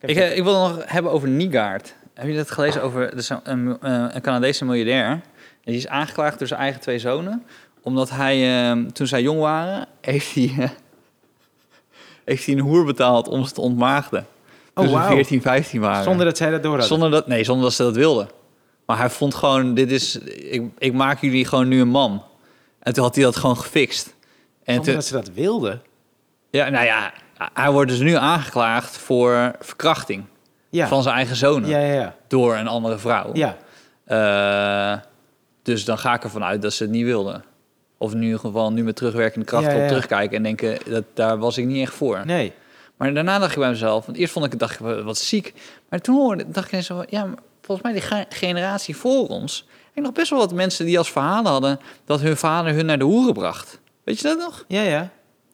B: Ik, ik wil nog hebben over Niegaard. Heb je dat gelezen over is een, een, eh, een Canadese miljardair? En die is aangeklaagd door zijn eigen twee zonen. Omdat hij, eh, toen zij jong waren, heeft hij, eh, heeft hij een hoer betaald om ze te ontmaagden. Toen
A: Oh,
B: ze
A: wauw.
B: 14, 15 waren.
A: Zonder dat zij dat door hadden.
B: zonder dat, nee, zonder dat ze dat wilden. Maar hij vond gewoon, dit is, ik, ik maak jullie gewoon nu een man. En toen had hij dat gewoon gefixt. En
A: Zonder
B: toen,
A: dat ze dat wilden.
B: ja, nou ja, hij wordt dus nu aangeklaagd voor verkrachting.
A: Ja.
B: van zijn eigen zonen
A: Ja, ja, ja.
B: door een andere vrouw.
A: Ja,
B: Eh, dus dan ga ik ervan uit dat ze het niet wilden. Of in ieder geval nu met terugwerkende kracht op terugkijken en denken dat daar was ik niet echt voor.
A: nee.
B: Maar daarna dacht ik bij mezelf, want eerst vond ik het dacht ik wat- ziek, maar toen hoorde, dacht ik zo, ja, volgens mij die ge- generatie voor ons, ik nog best wel wat mensen die als verhalen hadden dat hun vader hun naar de hoeren bracht. Weet je dat nog?
A: Ja, ja.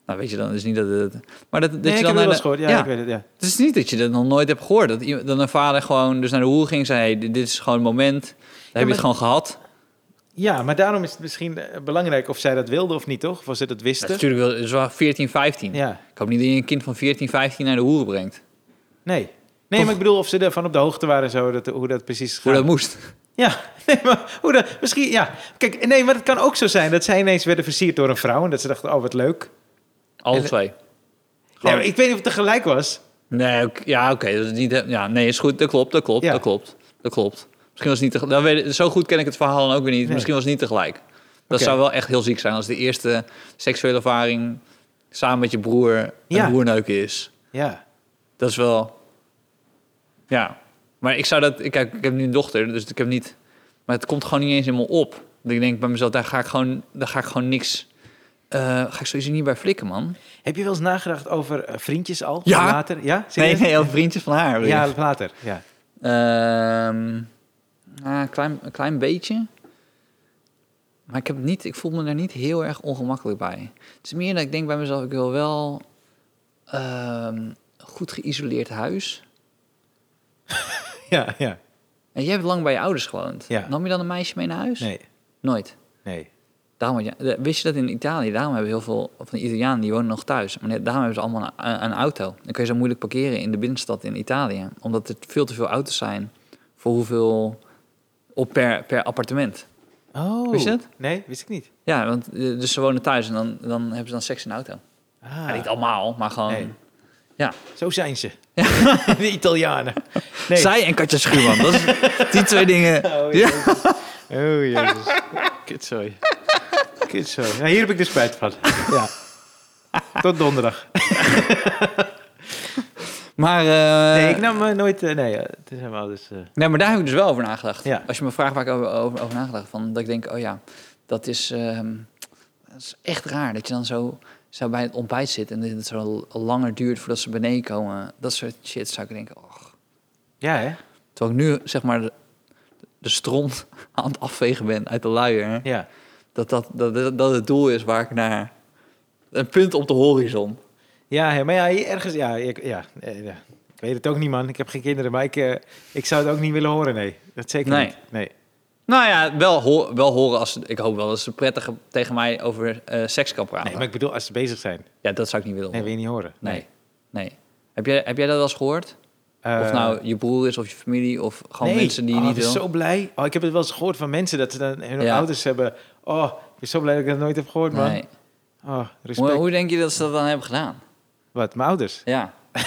B: Nou, weet je dan, is niet dat het, maar dat, dat
A: Nee,
B: je dan naar de-
A: gehoord. Ja, ik weet het, ja.
B: het is niet dat je dat nog nooit hebt gehoord. Dat, iemand- dat een vader gewoon dus naar de hoer ging en zei... Hey, dit is gewoon het moment. Dan heb je het gewoon gehad.
A: Ja, maar daarom is het misschien eh, belangrijk of zij dat wilden of niet, toch? Of ze dat
B: Dat is
A: wisten.
B: natuurlijk wel, wel 14, 15.
A: Ja,
B: Ik hoop niet dat je een kind van 14, 15 naar de hoeren brengt.
A: nee. Nee, maar ik bedoel of ze ervan op de hoogte waren, zo, dat, hoe dat precies
B: Hoe
A: gaat.
B: dat moest.
A: Ja, nee, maar hoe dat... Misschien, ja. Kijk, nee, maar het kan ook zo zijn dat zij ineens werden versierd door een vrouw... en dat ze dachten, oh, wat leuk.
B: Alle
A: En-
B: twee.
A: Ja, maar ik weet niet of het tegelijk was.
B: Nee, ja, oké. dat is niet. Ja, nee, is goed. Dat klopt, dat klopt,
A: Ja.
B: dat klopt. Dat klopt. Misschien was het niet tegelijk. Dan weet ik- zo goed ken ik het verhaal dan ook weer niet.
A: Nee.
B: Misschien was het niet tegelijk. Dat
A: Oké.
B: zou wel echt heel ziek zijn als de eerste seksuele ervaring samen met je broer een
A: Ja.
B: hoerneuken is.
A: Ja.
B: Dat is wel. Ja. Maar ik zou dat. Ik, kijk, ik heb nu een dochter, dus ik heb niet. Maar het komt gewoon niet eens helemaal op. Dat ik denk bij mezelf, daar ga ik gewoon, daar ga ik gewoon niks. Eh, ga ik sowieso niet bij flikken, man.
A: Heb je wel eens nagedacht over eh, vriendjes al?
B: Ja.
A: Later? Ja?
B: Nee, nee, over vriendjes van haar.
A: Ja, later. Ja.
B: Ah, een, klein, een klein beetje. Maar ik, heb niet, ik voel me daar niet heel erg ongemakkelijk bij. Het is meer dat ik denk bij mezelf, ik wil wel ehm, goed geïsoleerd huis.
A: Ja, ja.
B: En jij hebt lang bij je ouders gewoond.
A: Ja.
B: Nam je dan een meisje mee naar huis?
A: Nee,
B: Nooit.
A: nee.
B: Daarom, wist je dat in Italië, daarom hebben heel veel van de Italianen, die wonen nog thuis. Maar daarom hebben ze allemaal een, een auto. Dan kun je zo moeilijk parkeren in de binnenstad in Italië. Omdat er veel te veel auto's zijn voor hoeveel op per, per appartement.
A: Oh.
B: Wist je dat?
A: Nee, wist ik niet.
B: Ja, want eh, dus ze wonen thuis en dan, dan hebben ze dan seks in de auto.
A: Ah,
B: Ja, niet allemaal, maar gewoon...
A: Nee.
B: Ja.
A: Zo zijn ze. De Italianen. Nee.
B: Zij en Katja Schuurman. Dat is, die twee dingen...
A: Oh,
B: Ja.
A: jezus. Oh, Kutzooi. Nou, hier heb ik de spijt van. Ja. Tot donderdag.
B: Maar, eh,
A: Nee, ik nam eh, nooit... eh, nee, het is helemaal dus...
B: nee, maar daar heb ik dus wel over nagedacht.
A: Ja.
B: Als je me vraagt waar ik over, over, over nagedacht, van, dat ik denk, oh ja, dat is, ehm, dat is echt raar. Dat je dan zo, zo bij het ontbijt zit en dat het zo langer duurt voordat ze beneden komen. Dat soort shit zou ik denken, och.
A: Ja, hè?
B: Terwijl ik nu, zeg maar, de, de stront aan het afvegen ben uit de luier.
A: Ja.
B: Dat, dat, dat, het doel is waar ik naar... Een punt op de horizon.
A: Ja, maar ja, ergens... Ja, ik, ja, eh, ja. ik weet het ook niet, man. Ik heb geen kinderen, maar ik, eh, ik zou het ook niet willen horen, nee. Dat zeker
B: Nee.
A: niet. Nee.
B: Nou ja, wel, ho- wel horen als... Ik hoop wel dat ze prettig tegen mij over eh, seks kan praten.
A: nee, maar ik bedoel, als ze bezig zijn.
B: Ja, dat zou ik niet willen
A: Nee,
B: horen.
A: wil je niet horen.
B: Nee, nee. Heb jij, heb jij dat wel eens gehoord? of nou je broer is of je familie of gewoon
A: nee.
B: mensen die je
A: oh,
B: niet
A: ik ben
B: wil?
A: zo blij. Oh, ik heb het wel eens gehoord van mensen dat ze dan hun
B: Ja.
A: ouders hebben. Oh, ik ben zo blij dat ik dat nooit heb gehoord, man.
B: Nee.
A: Oh, respect.
B: Hoe, hoe denk je dat ze dat dan hebben gedaan?
A: Wat, mijn ouders?
B: Ja.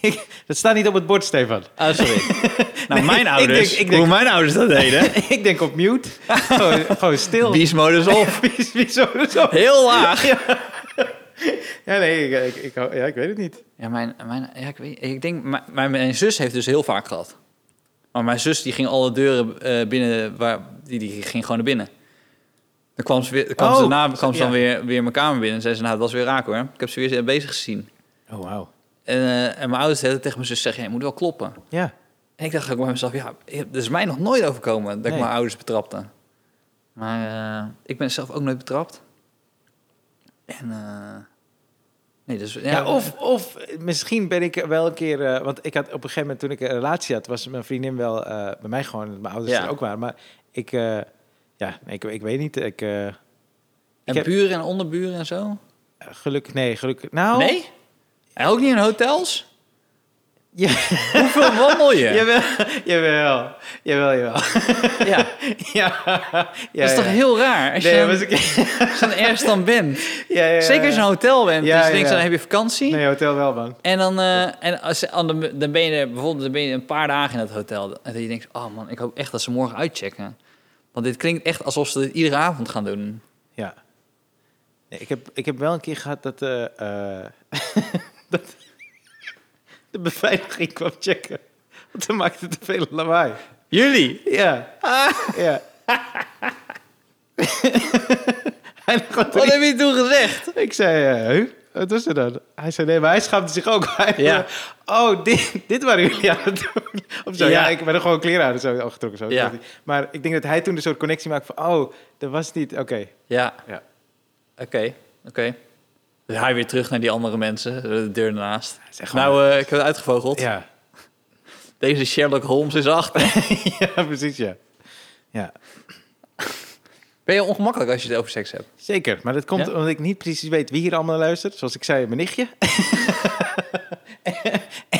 A: Ik- dat staat niet op het bord, Stefan.
B: Oh, sorry. nou,
A: Nee,
B: mijn
A: ik
B: ouders,
A: denk- ik denk-
B: hoe mijn ouders dat deden.
A: ik denk op mute. gewoon, gewoon stil.
B: Beast-modus op.
A: Zo, zo.
B: Heel laag.
A: Ja, nee, ik, ik, ja, ik weet het niet.
B: Ja, mijn, mijn, ja, ik, weet, ik denk, mijn, mijn, mijn zus heeft dus heel vaak gehad. Maar mijn zus die ging alle deuren eh, binnen, waar, die, die ging gewoon naar binnen. Dan kwam ze, weer, kwam
A: Oh,
B: ze daarna kwam ze dan weer, weer mijn kamer binnen en zei ze, nou, het was weer raak hoor. Ik heb ze weer bezig gezien.
A: Oh, wauw.
B: En, eh, en mijn ouders hadden tegen mijn zus zeggen, je moet wel kloppen.
A: Ja.
B: En ik dacht ook bij mezelf, ja, het is mij nog nooit overkomen dat ik mijn ouders betrapte. Maar eh, ik ben zelf ook nooit betrapt. En, eh, nee, dus... Ja,
A: Ja, of, of misschien ben ik wel een keer... eh, want ik had op een gegeven moment, toen ik een relatie had... was mijn vriendin wel bij mij gewoon... mijn ouders
B: Ja.
A: er ook waren. Maar ik... ja, ik, ik weet niet. Ik, eh,
B: en
A: ik heb-
B: buren en onderburen en zo?
A: gelukkig... Nee, gelukkig... Nou...
B: Nee? En ook niet in hotels?
A: Ja,
B: Hoeveel wandel je?
A: jawel, jawel, jawel, jawel.
B: Ja,
A: ja, ja,
B: dat is toch
A: ja.
B: heel raar als
A: Nee,
B: je
A: was ik...
B: als je dan ergens dan bent.
A: ja.
B: Zeker als je een hotel bent.
A: Ja,
B: dus je denkt,
A: ja.
B: dan heb je vakantie.
A: Nee, hotel wel, man.
B: En dan, eh, en als, dan dan ben je bijvoorbeeld dan ben je een paar dagen in het hotel. En dat je denkt, oh man, ik hoop echt dat ze morgen uitchecken. Want dit klinkt echt alsof ze dit iedere avond gaan doen.
A: Ja. Nee, ik, heb, ik heb wel een keer gehad dat, eh, eh, dat de beveiliging kwam checken. Want dan maakt het te veel lawaai.
B: Jullie?
A: Ja. Ja. Hij nog wat
B: heb je toen gezegd?
A: Ik zei, huh? Wat was er dan? Hij zei, nee, maar hij schaamde zich ook. Hij
B: Ja.
A: Oh, dit, dit waren jullie aan het doen. Of zo, ja,
B: Ja.
A: ik ben er gewoon kleren aan zo afgetrokken. Zo.
B: Ja.
A: Maar ik denk dat hij toen een soort connectie maakte van, oh, dat was niet, oké.
B: Ja.
A: Ja.
B: Oké, oké. Dus hij weer terug naar die andere mensen, de deur ernaast.
A: is
B: Nou, eh, ik heb het uitgevogeld.
A: Ja.
B: Deze Sherlock Holmes is achter.
A: ja, precies, ja. Ja,
B: Ben je ongemakkelijk als je het over seks hebt?
A: zeker. Maar dat komt
B: Ja?
A: omdat ik niet precies weet wie hier allemaal luistert. Zoals ik zei, mijn nichtje.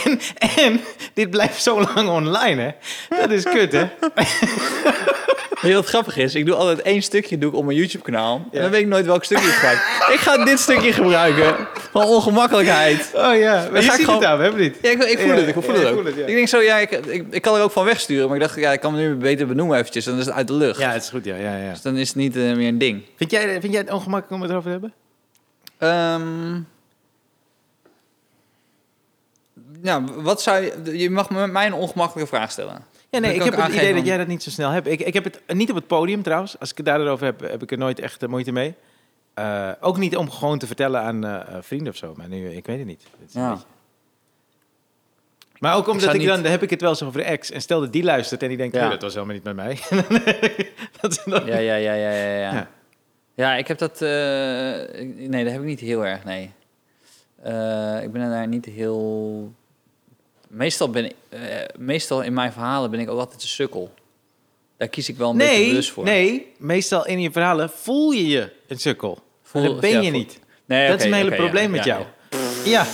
A: en, en dit blijft zo lang online, hè. Dat is kut, hè.
B: Weet je wat grappig is? Ik doe altijd één stukje doe ik op mijn YouTube-kanaal. En
A: Ja.
B: dan weet ik nooit welk stukje ik gebruik. ik ga dit stukje gebruiken. Van ongemakkelijkheid.
A: Oh ja, maar je ziet
B: gewoon-
A: het hebben we niet?
B: Ja, ik, ik voel
A: Ja,
B: het. Ik voel
A: ja,
B: het
A: ik
B: ook.
A: voel het.
B: Ik denk zo, ja, ik, ik, ik kan er ook van wegsturen. Maar ik dacht, ja, ik kan me nu beter benoemen eventjes. Dan is het uit de lucht.
A: Ja, het is goed, ja. ja, ja.
B: Dus dan is het niet eh, meer een ding.
A: Vind, jij, vind jij het ongemakkelijk om het erover te hebben?
B: Ehm ja, wat zou je... Je mag me mij een ongemakkelijke vraag stellen.
A: Ja, nee, ik heb het idee dat jij dat niet zo snel hebt. Ik, ik heb het niet op het podium trouwens. Als ik het daarover heb, heb ik er nooit echt moeite mee. Eh, ook niet om gewoon te vertellen aan eh, eh, vrienden of zo. Maar nu, ik weet het niet. Het is een
B: Ja.
A: beetje- Maar ook omdat ik, dan,
B: niet-
A: dan heb ik het wel eens over de ex. En stel dat die luistert en die denkt,
B: Ja.
A: "Oh, dat was helemaal niet met mij. dat is dan-
B: Ja, ja, ja, ja, ja. Ja,
A: Ja.
B: ik heb dat... eh, nee, dat heb ik niet heel erg, nee. Eh, ik ben daar niet heel... Meestal, ben ik, eh, meestal in mijn verhalen ben ik ook altijd een sukkel. Daar kies ik wel een beetje
A: Nee,
B: bewust voor.
A: nee, meestal in je verhalen voel je je een sukkel.
B: Voel-
A: dat ben
B: ja,
A: je
B: voel-
A: niet.
B: Nee,
A: dat is mijn hele probleem
B: ja,
A: met
B: ja,
A: jou.
B: ja.
A: Ja.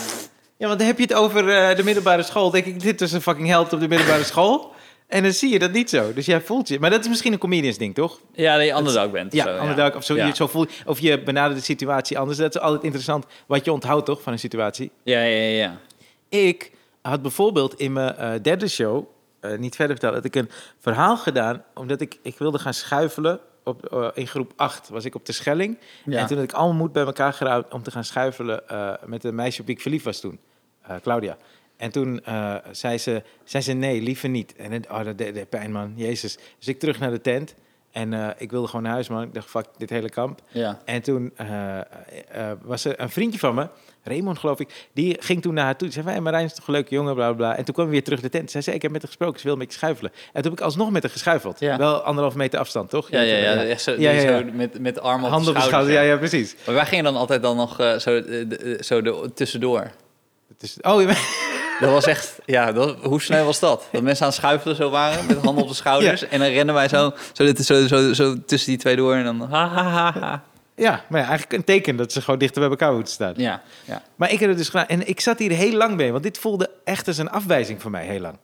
A: ja, want dan heb je het over eh, de middelbare school. Denk ik, dit is een fucking held op de middelbare school. En dan zie je dat niet zo. Dus jij voelt je. Maar dat is misschien een comedians ding, toch?
B: Ja, dat je underdog bent. of
A: Ja,
B: zo,
A: underdog, of zo,
B: Ja.
A: je, zo voel, of je benadert de situatie anders. Dat is altijd interessant wat je onthoudt, toch, van een situatie.
B: Ja, ja, ja. ja.
A: Ik had bijvoorbeeld in mijn eh, derde show, eh, niet verder vertellen, dat ik een verhaal gedaan, omdat ik, ik wilde gaan schuifelen. Op, eh, in groep 8 was ik op de Schelling.
B: Ja.
A: En toen had ik allemaal moed bij elkaar geraapt om te gaan schuifelen met een meisje op wie ik verliefd was toen, Claudia. En toen zei, ze, zei ze nee, liever niet. En het, oh, dat deed, deed pijn, man. Jezus. Dus ik terug naar de tent. En eh, ik wilde gewoon naar huis, man. Ik dacht, fuck, dit hele kamp.
B: ja.
A: En toen eh, eh, was er een vriendje van me, Raymond geloof ik, die ging toen naar haar toe. Die zei, "Hey, Marijn is toch een leuke jongen, bla bla bla. En toen kwam we weer terug de tent. Zij zei, ik heb met haar gesproken, ze wil met je schuifelen. En toen heb ik alsnog met haar geschuifeld.
B: Ja.
A: Wel anderhalf meter afstand, toch?
B: Ja, ja, ja.
A: Ja,
B: zo, met, met op
A: Handen op
B: de
A: de
B: schouder.
A: ja, ja, precies.
B: Maar wij gingen dan altijd dan nog zo, de- zo de, tussendoor.
A: Oh, je
B: Dat was echt, ja, dat, hoe snel was dat? Dat mensen aan het schuifelen zo waren, met handen op de schouders. En dan rennen wij zo, zo, dit- zo, zo, zo tussen die twee door en dan ha, ha, ha, ha.
A: ja, maar ja, eigenlijk een teken dat ze gewoon dichter bij elkaar moeten staan.
B: Ja, ja.
A: Maar ik heb het dus gedaan. En ik zat hier heel lang mee, want dit voelde echt als een afwijzing voor mij, heel lang.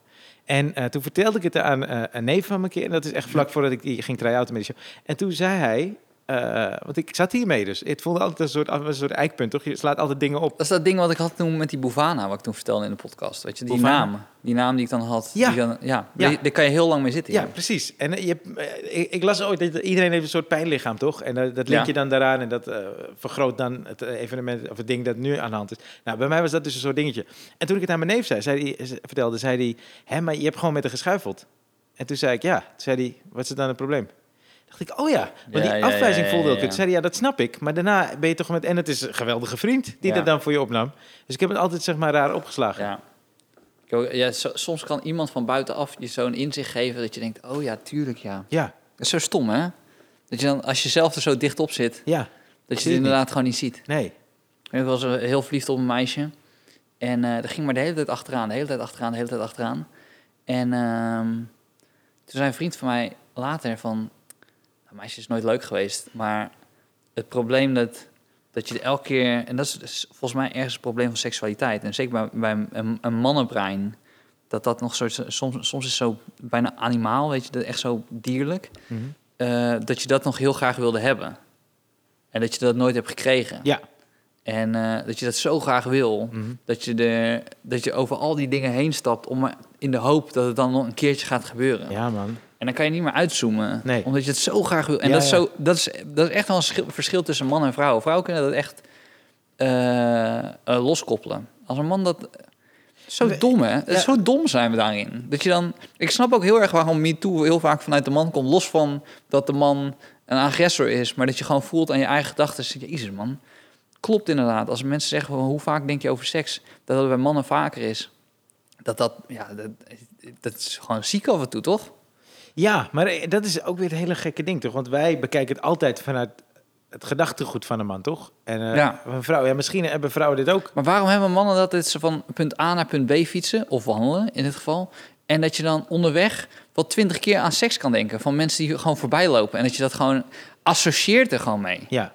A: En eh, toen vertelde ik het aan eh, een neef van een keer. En dat is echt vlak voordat ik die ging try-outen met de show. En toen zei hij... eh, want ik zat hiermee dus. Het voelde altijd een soort, een soort eikpunt, toch? Je slaat altijd dingen op.
B: Dat is dat ding wat ik had toen met die Bouvana, wat ik toen vertelde in de podcast. Weet je, die
A: Bouvana?
B: naam. Die naam die ik dan had.
A: Ja.
B: Die dan, ja, daar kan je heel lang mee zitten.
A: Ja, precies. En eh, je, eh, ik, ik las ooit dat iedereen heeft een soort pijnlichaam, toch? En dat link je dan daaraan en dat vergroot dan het evenement of het ding dat nu aan de hand is. Nou, bij mij was dat dus een soort dingetje. En toen ik het aan mijn neef zei, zei die, vertelde, zei hij, hè, maar je hebt gewoon met haar geschuifeld. En toen zei ik, ja. Toen zei hij, wat is dan het probleem? Dacht ik, oh ja, maar die afwijzing voelde Toen
B: ja.
A: zei ja, dat snap ik. Maar daarna ben je toch met... En het is een geweldige vriend die dat dan voor je opnam. Dus ik heb het altijd, zeg maar, raar opgeslagen.
B: Ja. Ik ja so- soms kan iemand van buitenaf je zo'n inzicht geven dat je denkt, oh ja, tuurlijk ja.
A: Ja,
B: Dat is zo stom, hè? Dat je dan, als je zelf er zo dicht op zit,
A: ja.
B: dat je het
A: het
B: inderdaad gewoon niet ziet.
A: Nee.
B: Ik was heel verliefd op een meisje. En eh dat ging maar de hele tijd achteraan, de hele tijd achteraan, de hele tijd achteraan. En ehm, toen zei een vriend van mij later van... Meisje is nooit leuk geweest, maar het probleem dat, dat je elke keer... En dat is volgens mij ergens het probleem van seksualiteit. En zeker bij, bij een, een mannenbrein, dat dat nog soort... Soms, soms is zo bijna animaal, weet je, dat echt zo dierlijk.
A: Mhm.
B: eh, dat je dat nog heel graag wilde hebben. En dat je dat nooit hebt gekregen.
A: Ja.
B: En eh, dat je dat zo graag wil,
A: Mhm.
B: dat, je de, dat je over al die dingen heen stapt om in de hoop dat het dan nog een keertje gaat gebeuren.
A: Ja, man.
B: En dan kan je niet meer uitzoomen,
A: Nee.
B: omdat je het zo graag wil. En
A: Ja,
B: dat, is
A: ja.
B: zo, dat, is, dat is echt wel een schil- verschil tussen man en vrouw. Vrouwen kunnen dat echt eh, eh, loskoppelen. Als een man dat... Zo
A: We-
B: dom, hè?
A: Ja.
B: Zo dom zijn we daarin. Dat je dan... Ik snap ook heel erg waarom MeToo heel vaak vanuit de man komt. Los van dat de man een agressor is. Maar dat je gewoon voelt aan je eigen gedachten. Jezus, man. Klopt inderdaad. Als mensen zeggen, van, hoe vaak denk je over seks? Dat dat bij mannen vaker is. Dat dat... Ja, dat, dat is gewoon ziek af en toe, toch?
A: Ja, maar eh, dat is ook weer het hele gekke ding, toch? Want wij bekijken het altijd vanuit het gedachtegoed van een man, toch? En eh,
B: Ja.
A: een vrouw, ja, misschien hebben vrouwen dit ook.
B: Maar waarom hebben mannen dat het ze van punt A naar punt B fietsen, of wandelen in dit geval, en dat je dan onderweg wel twintig keer aan seks kan denken van mensen die gewoon voorbij lopen en dat je dat gewoon associeert er gewoon mee.
A: Ja.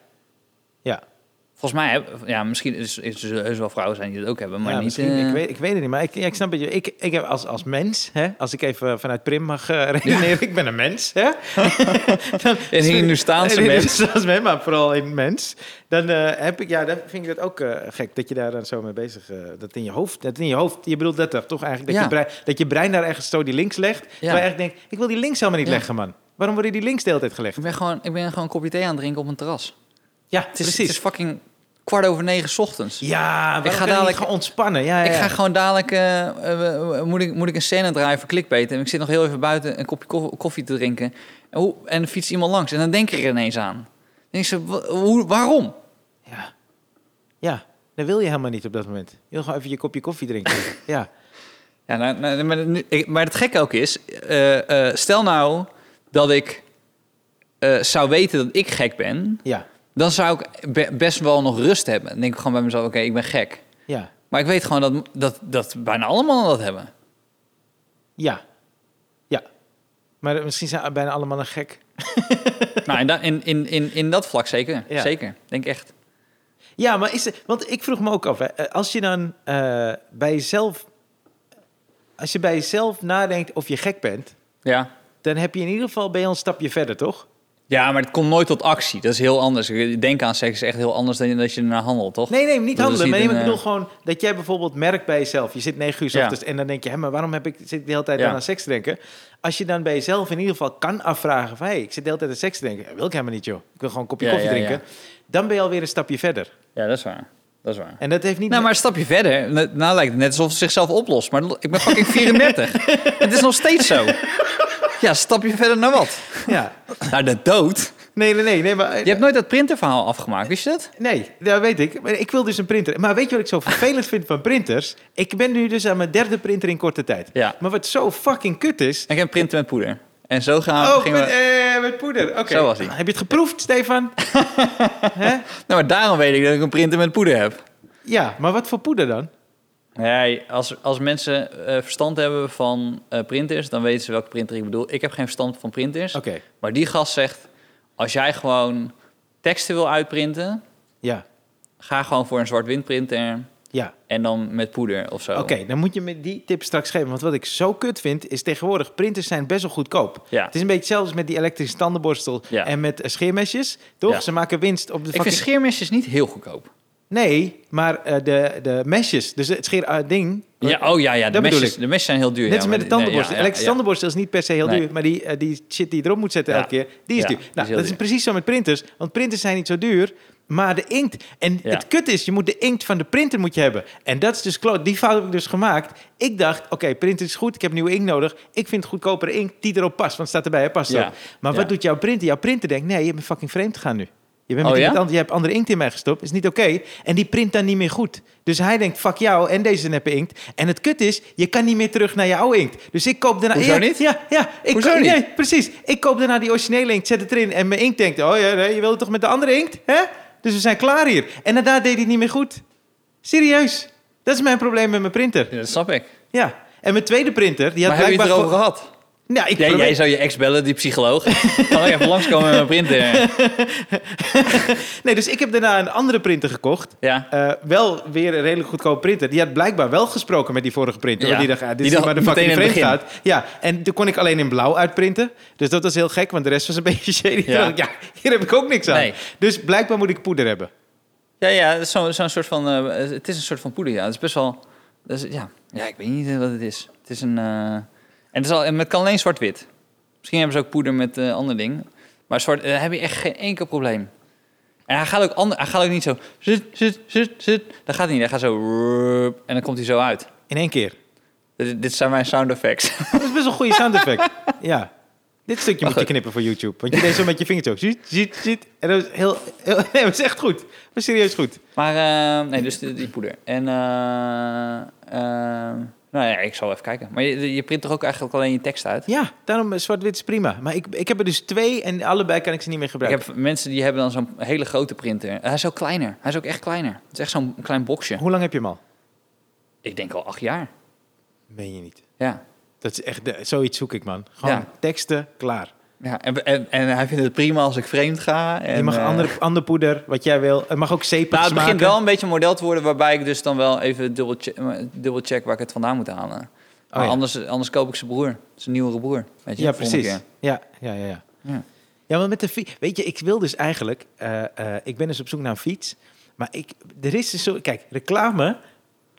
B: Volgens mij, heb- ja, misschien is, is er wel vrouwen zijn die dat ook hebben, maar
A: ja,
B: niet.
A: misschien,
B: eh,
A: ik, weet, ik weet het niet, maar ik, ja, ik snap het. Ik, ik heb als, als mens, hè, als ik even vanuit Prim mag eh redeneren, ik ben een mens, hè? dan,
B: Een Hindoestaanse mens.
A: Hindoestaanse mens, maar vooral een mens. Dan eh, heb ik, ja, dan vind ik dat ook gek dat je daar dan zo mee bezig, dat in je hoofd, dat in je hoofd, je bedoelt dat toch, toch eigenlijk, dat, je brein, dat je brein daar ergens zo die links legt, ja. waar je eigenlijk denkt, ik wil die links helemaal niet leggen, man. Waarom wordt die links de hele tijd gelegd?
B: Ik ben gewoon, ik ben gewoon een kopje thee aan het drinken op een terras.
A: Ja,
B: Het is,
A: precies.
B: het is fucking kwart over negen 's ochtends.
A: ja, waarom
B: ga dadelijk-
A: gaan ontspannen. Ja, ja,
B: Ik ga gewoon dadelijk, eh, eh, eh, moet, ik, moet ik een scène draaien voor clickbait. En ik zit nog heel even buiten een kopje ko- koffie te drinken. En, hoe, en fietst iemand langs en dan denk ik er ineens aan. Dan denk ik hoe, waarom?
A: Ja. Ja, dat wil je helemaal niet op dat moment. Je wil gewoon even je kopje koffie drinken. ja.
B: Ja, nou, nou, maar, nu- ik- maar het gekke ook is, stel nou dat ik zou weten dat ik gek ben,
A: Ja.
B: Dan zou ik be- best wel nog rust hebben. Dan denk ik gewoon bij mezelf, oké, ik ben gek.
A: Ja.
B: Maar ik weet gewoon dat, dat, dat bijna alle mannen dat hebben.
A: Ja. Ja. Maar misschien zijn bijna allemaal een gek.
B: nou, in, da- in, in, in, in dat vlak zeker.
A: Ja.
B: Zeker, denk echt.
A: Ja, maar is het... Want ik vroeg me ook af, hè, eh, als je dan eh, bij jezelf... Als je bij jezelf nadenkt of je gek bent...
B: Ja.
A: dan heb je in ieder geval je al een stapje verder, toch?
B: Ja, maar het komt nooit tot actie. Dat is heel anders. Denken aan seks is echt heel anders dan dat je ernaar handelt, toch?
A: Nee, nee, niet handelen. Maar nee, ik bedoel
B: eh,
A: gewoon dat jij bijvoorbeeld merkt bij jezelf. Je zit negen uur 's
B: Ja.
A: ochtends en dan denk je... Hé, maar waarom heb ik, zit ik de hele tijd
B: Ja.
A: aan seks te denken? Als je dan bij jezelf in ieder geval kan afvragen van... hé, hey, ik zit de hele tijd aan seks te denken. Dat wil ik helemaal niet, joh. Ik wil gewoon een kopje
B: Ja,
A: koffie drinken. Dan ben je alweer een stapje verder.
B: Ja, dat is waar. Dat is waar.
A: En dat heeft niet...
B: Nou, maar een stapje verder. Nou nou lijkt het net alsof het zichzelf oplost. Maar ik ben fucking 34. het is nog steeds zo. Ja, een stapje verder naar wat?
A: Ja.
B: Naar de dood.
A: Nee, nee, nee. nee, maar,
B: Je hebt nooit dat printerverhaal afgemaakt, wist je dat?
A: Nee, dat weet ik. Maar ik wil dus een printer. Maar weet je wat ik zo vervelend vind van printers? Ik ben nu dus aan mijn derde printer in korte tijd.
B: Ja.
A: Maar wat zo fucking kut is...
B: Ik heb een printer met poeder. En zo gaan
A: Oh,
B: gingen
A: met,
B: we...
A: eh, met poeder. Oké.
B: Zo was hij.
A: Heb je het geproefd, Stefan?
B: Nou, maar daarom weet ik dat ik een printer met poeder heb.
A: Ja, maar wat voor poeder dan?
B: Nee, als, als mensen eh, verstand hebben van eh, printers, dan weten ze welke printer ik bedoel. Ik heb geen verstand van printers.
A: Oké,
B: Maar die gast zegt, als jij gewoon teksten wil uitprinten,
A: ja,
B: ga gewoon voor een zwart-wit printer
A: ja.
B: en dan met poeder of zo.
A: Oké, dan moet je me die tip straks geven. Want wat ik zo kut vind, is tegenwoordig printers zijn best wel goedkoop.
B: Ja.
A: Het is een beetje hetzelfde met die elektrische tandenborstel
B: Ja.
A: en met scheermesjes. Toch?
B: Ja.
A: Ze maken winst op de
B: Ik vind
A: fucking...
B: scheermesjes niet heel goedkoop.
A: Nee, maar eh, de, de mesjes, dus het scheerding...
B: Ja, oh ja, ja de, mesjes, de mesjes zijn heel duur.
A: Net als met de
B: die- nee,
A: tandenborstel.
B: ja,
A: elektrische tandenborstel is niet per se heel
B: Nee.
A: duur, maar die, eh, die shit die je erop moet zetten elke keer, die is duur.
B: is
A: Nou, dat is precies zo met printers, want printers zijn niet zo duur, maar de inkt. En
B: Ja.
A: het kut is, je moet de inkt van de printer moet je hebben. En dat is dus kloot. Die fout heb ik dus gemaakt. Ik dacht, oké, printer is goed, ik heb nieuwe inkt nodig. Ik vind goedkopere inkt die erop past, want het staat erbij, hè, past
B: Ja.
A: Maar
B: Ja.
A: wat doet jouw printer? Jouw printer denkt, nee, je bent fucking vreemd gegaan nu. Je, bent
B: Oh,
A: met
B: ja?
A: iemand je hebt andere inkt in mij gestopt, is niet oké. En die print dan niet meer goed. Dus hij denkt, fuck jou en deze neppe inkt. En het kut is, je kan niet meer terug naar je oude inkt. Dus ik koop daarna...
B: Hoezo
A: ja,
B: niet?
A: Ja, ja. Ik
B: Hoezo
A: koop-
B: niet?
A: Nee, precies. Ik koop daarna die originele inkt, zet het erin en mijn inkt denkt, oh ja, nee, je wilde toch met de andere inkt? Hè? Dus we zijn klaar hier. En daarna deed hij het niet meer goed. Serieus. Dat is mijn probleem met mijn printer.
B: Ja, dat snap ik.
A: Ja. En mijn tweede printer, die had
B: maar heb je het
A: blijkbaar...
B: erover gehad?
A: Nou, ik
B: Jij, zou je ex bellen, die psycholoog. kan ik even langskomen met mijn printer?
A: Nee, dus ik heb daarna een andere printer gekocht.
B: Ja.
A: Eh, wel weer een redelijk goedkope printer. Die had blijkbaar wel gesproken met die vorige printer.
B: Ja.
A: Die dacht, ah, dit
B: Die
A: is maar de fucking vreemd
B: begin.
A: gaat. Ja, en toen kon ik alleen in blauw uitprinten. Dus dat was heel gek, want de rest was een beetje shady.
B: Ja.
A: dacht ja, hier heb ik ook niks aan.
B: Nee.
A: Dus blijkbaar moet ik poeder hebben.
B: Ja, ja, zo'n zo'n soort van... eh, het is een soort van poeder, ja. Het is best wel... ja. ja, ik weet niet eh, wat het is. Het is een... en het, is al, en het kan alleen zwart-wit. Misschien hebben ze ook poeder met eh ander ding. Maar zwart, eh, heb je echt geen enkel probleem. En hij gaat ook, ander, hij gaat ook niet zo... Zit, zit, zit, zit. Dat gaat niet. Hij gaat zo... En dan komt hij zo uit.
A: in één keer.
B: Dit, dit zijn mijn sound effects.
A: Dat is best een goede sound effect. ja. Dit stukje moet je
B: goed.
A: knippen voor YouTube. Want je deed zo met je vingers zo. Ziet, ziet, ziet. En dat is heel, heel... Nee, dat echt goed. Dat serieus goed.
B: Maar, eh, nee, dus die, die poeder. En, eh, nou ja, ik zal even kijken. Maar je, je print toch ook eigenlijk alleen je tekst uit?
A: Ja, daarom eh, zwart-wit is prima. Maar ik, ik heb er dus twee en allebei kan ik ze niet meer
B: Ik
A: gebruiken.
B: heb mensen die hebben dan zo'n hele grote printer. Hij is ook kleiner. Hij is ook echt kleiner. Het is echt zo'n klein boxje.
A: Hoe lang heb je hem al?
B: Ik denk al acht jaar.
A: Meen je niet.
B: Ja.
A: Dat is echt... de- zoiets zoek ik, man. Gewoon
B: Ja.
A: teksten, klaar.
B: Ja en, en, en hij vindt het prima als ik vreemd ga. En,
A: je mag
B: eh,
A: ander, ander poeder, wat jij wil. Het mag ook zeepjes
B: Nou, het begint
A: maken.
B: wel een beetje een model te worden waarbij ik dus dan wel even dubbel check, dubbel check waar ik het vandaan moet halen. Maar
A: ja.
B: anders, anders koop ik zijn broer. Zijn nieuwere broer. Weet je,
A: Ja, precies. Ja, ja, ja, ja.
B: Ja.
A: Ja, maar met de fiets... Weet je, ik wil dus eigenlijk... eh, eh, ik ben dus op zoek naar een fiets. Maar ik, er is dus zo... Kijk, reclame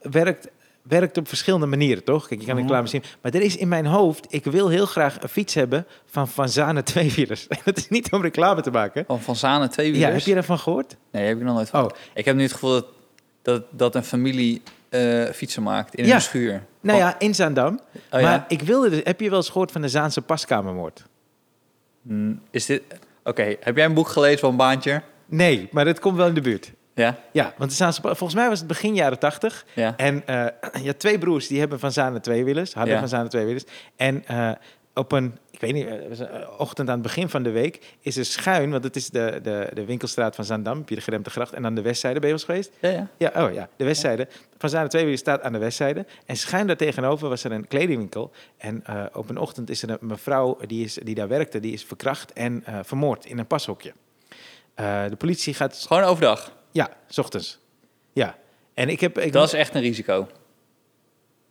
A: werkt, werkt op verschillende manieren, toch? Kijk, je kan reclame zien. Maar er is in mijn hoofd... Ik wil heel graag een fiets hebben van Van Zane tweewielers. dat is niet om reclame te maken.
B: Van Van Zanen twee
A: Ja, heb je daarvan gehoord?
B: Nee, heb ik nog nooit van.
A: Oh,
B: Ik heb nu het gevoel dat, dat, dat een familie eh, fietsen maakt in
A: Ja.
B: een schuur.
A: nou
B: Van-
A: ja, in Zaandam.
B: Oh,
A: maar
B: ja?
A: ik wilde... dus- Heb je wel eens gehoord van de Zaanse paskamermoord?
B: Hmm, Is dit... Oké, heb jij een boek gelezen van Baantje?
A: Nee, maar het komt wel in de buurt.
B: Ja?
A: Ja, want Zaanse, pa- volgens mij was het begin jaren tachtig.
B: Ja.
A: En je had twee broers die hebben van Zane tweewielers, hadden
B: Ja.
A: van Zane tweewielers. En eh, op een, ik weet niet, eh, ochtend aan het begin van de week is er schuin, want het is de, de, de winkelstraat van Zaandam, heb je de geremde gracht, en dan de westzijde, ben je geweest?
B: Ja, ja.
A: Ja, oh ja, de westzijde. Van Zane tweewielers staat aan de westzijde. En schuin daar tegenover was er een kledingwinkel. En op een ochtend is er een mevrouw die, is, die daar werkte, die is verkracht en vermoord in een pashokje. De politie gaat,
B: Gewoon overdag.
A: Ja, s ochtends. Ja. En ik heb... Ik,
B: Dat is echt een risico.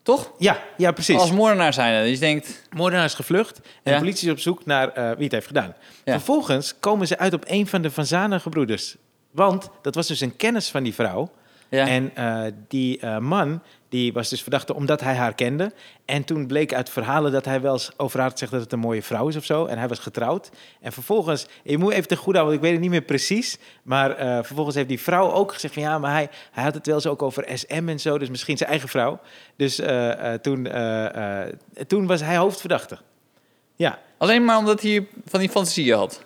B: Toch?
A: Ja, ja, precies.
B: Als moordenaar zijn. Dus je denkt...
A: moordenaar is gevlucht en
B: Ja.
A: de politie is op zoek naar eh, wie het heeft gedaan.
B: Ja.
A: Vervolgens komen ze uit op een van de Van Zanen gebroeders. Want dat was dus een kennis van die vrouw.
B: Ja.
A: En eh, die eh, man, die was dus verdachte omdat hij haar kende. En toen bleek uit verhalen dat hij wel eens over haar gezegd dat het een mooie vrouw is of zo. En hij was getrouwd. En vervolgens, je moet even te goed houden, want ik weet het niet meer precies. Maar eh, vervolgens heeft die vrouw ook gezegd van ja, maar hij, hij had het wel eens ook over SM en zo. Dus misschien zijn eigen vrouw. Dus eh, eh, toen, toen was hij hoofdverdachte. Ja,
B: Alleen maar omdat hij van die fantasieën had.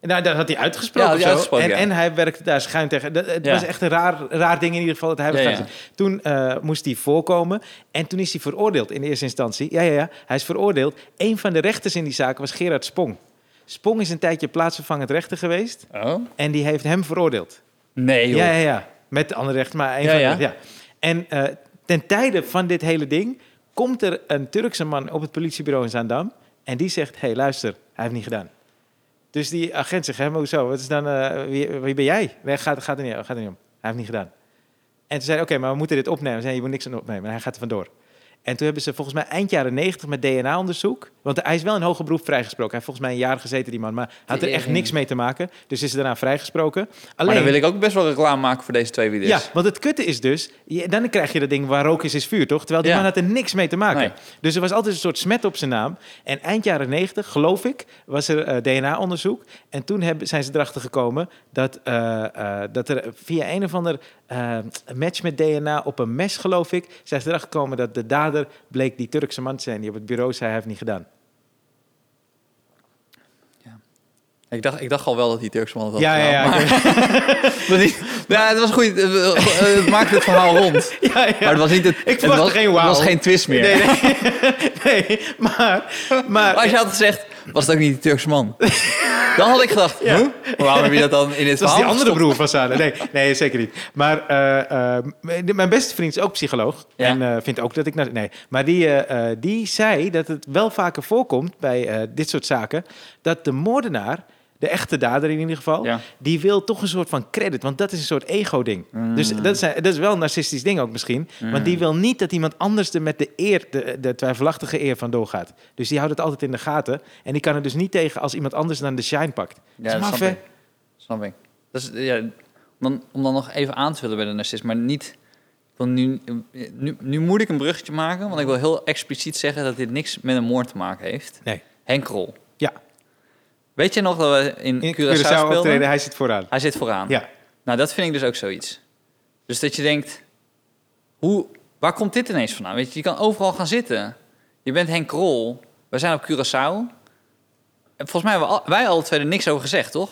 A: Nou, dat had hij uitgesproken.
B: Ja,
A: of
B: had hij
A: zo.
B: uitgesproken,
A: en,
B: ja.
A: en hij werkte daar schuin tegen. Dat- Het
B: Ja.
A: was echt een raar, raar ding in ieder geval dat hij was gaan. Toen eh, moest hij voorkomen. En toen is hij veroordeeld in eerste instantie. Ja, ja, ja. Hij is veroordeeld. Een van de rechters in die zaak was Gerard Spong. Spong is een tijdje plaatsvervangend rechter geweest.
B: Oh?
A: En die heeft hem veroordeeld.
B: Nee, joh.
A: Ja, ja, ja. Met de andere rechter, maar een
B: Ja,
A: van de
B: ja.
A: En eh, ten tijde van dit hele ding komt er een Turkse man op het politiebureau in Zaandam. En die zegt, hé, hey, luister, hij heeft niet gedaan. Dus die agent zegt, hè, maar hoezo? Wat is dan, eh, wie, wie ben jij? Nee, gaat, gaat, er niet, gaat er niet om. Hij heeft niet gedaan. En toen zei oké, maar we moeten dit opnemen. Ze zei, je moet niks aan opnemen. En hij gaat er vandoor. En toen hebben ze volgens mij eind jaren 90 met DNA-onderzoek. Want hij is wel in hoger beroep vrijgesproken. Hij heeft volgens mij een jaar gezeten, die man. Maar hij had er echt niks mee te maken. Dus is er daarna vrijgesproken.
B: Maar dan wil ik ook best wel reclame maken voor deze twee video's.
A: Ja, want het kutte is dus, je- dan krijg je dat ding waar rook is, is vuur, toch? Terwijl die
B: Ja.
A: man had er niks mee te maken.
B: Nee.
A: Dus er was altijd een soort smet op zijn naam. En eind jaren 90, geloof ik, was er eh, DNA-onderzoek. En toen hebben, zijn ze erachter gekomen dat, eh, eh, dat er via een of ander match met DNA op een mes, geloof ik, zijn ze erachter gekomen dat de dader bleek die Turkse man te zijn die op het bureau zei hij heeft niet gedaan.
B: Ik, dacht, ik dacht al wel dat die Turkse man het had
A: Ja, ja,
B: gedaan,
A: ja.
B: ja, het was goed. Het, het maakte het verhaal rond.
A: ja, ja.
B: Maar het was niet het,
A: Ik
B: het was,
A: geen
B: het
A: wauw.
B: was geen twist meer.
A: Nee, nee. nee, maar... maar
B: Maar als je had gezegd, was het ook niet die Turkse man? Dan had ik gedacht,
A: Ja.
B: huh? Waarom heb je dat dan in dit
A: Dat was
B: verhaal
A: die andere broer van Sana. Nee, nee, zeker niet. Maar eh, eh, mijn beste vriend is ook psycholoog.
B: Ja.
A: En eh, vindt ook dat ik... naar- Nee, maar die, die zei dat het wel vaker voorkomt bij dit soort zaken... dat de moordenaar, de echte dader in ieder geval...
B: Ja.
A: die wil toch een soort van credit. Want dat is een soort ego-ding.
B: Mm.
A: Dus dat is, dat is wel een narcistisch ding ook misschien. Want die wil niet dat iemand anders er met de eer... De, de twijfelachtige eer van doorgaat. Dus die houdt het altijd in de gaten. En die kan er dus niet tegen als iemand anders dan de shine pakt.
B: Ja,
A: dat is
B: snap ik. Dat is, ja, om, dan, om dan nog even aan te vullen bij de narcist, maar niet... Wil nu, nu, nu moet ik een bruggetje maken, want ik wil heel expliciet zeggen dat dit niks met een moord te maken heeft.
A: Nee.
B: Henk Krol.
A: Ja.
B: Weet je nog dat we in,
A: In
B: Curaçao,
A: Curaçao optreden, hij zit vooraan.
B: Hij zit vooraan.
A: Ja.
B: Nou, dat vind ik dus ook zoiets. Dus dat je denkt, hoe, waar komt dit ineens vandaan? Weet je, je kan overal gaan zitten. Je bent Henk Krol. We zijn op Curaçao. En volgens mij hebben wij alle twee er niks over gezegd, toch?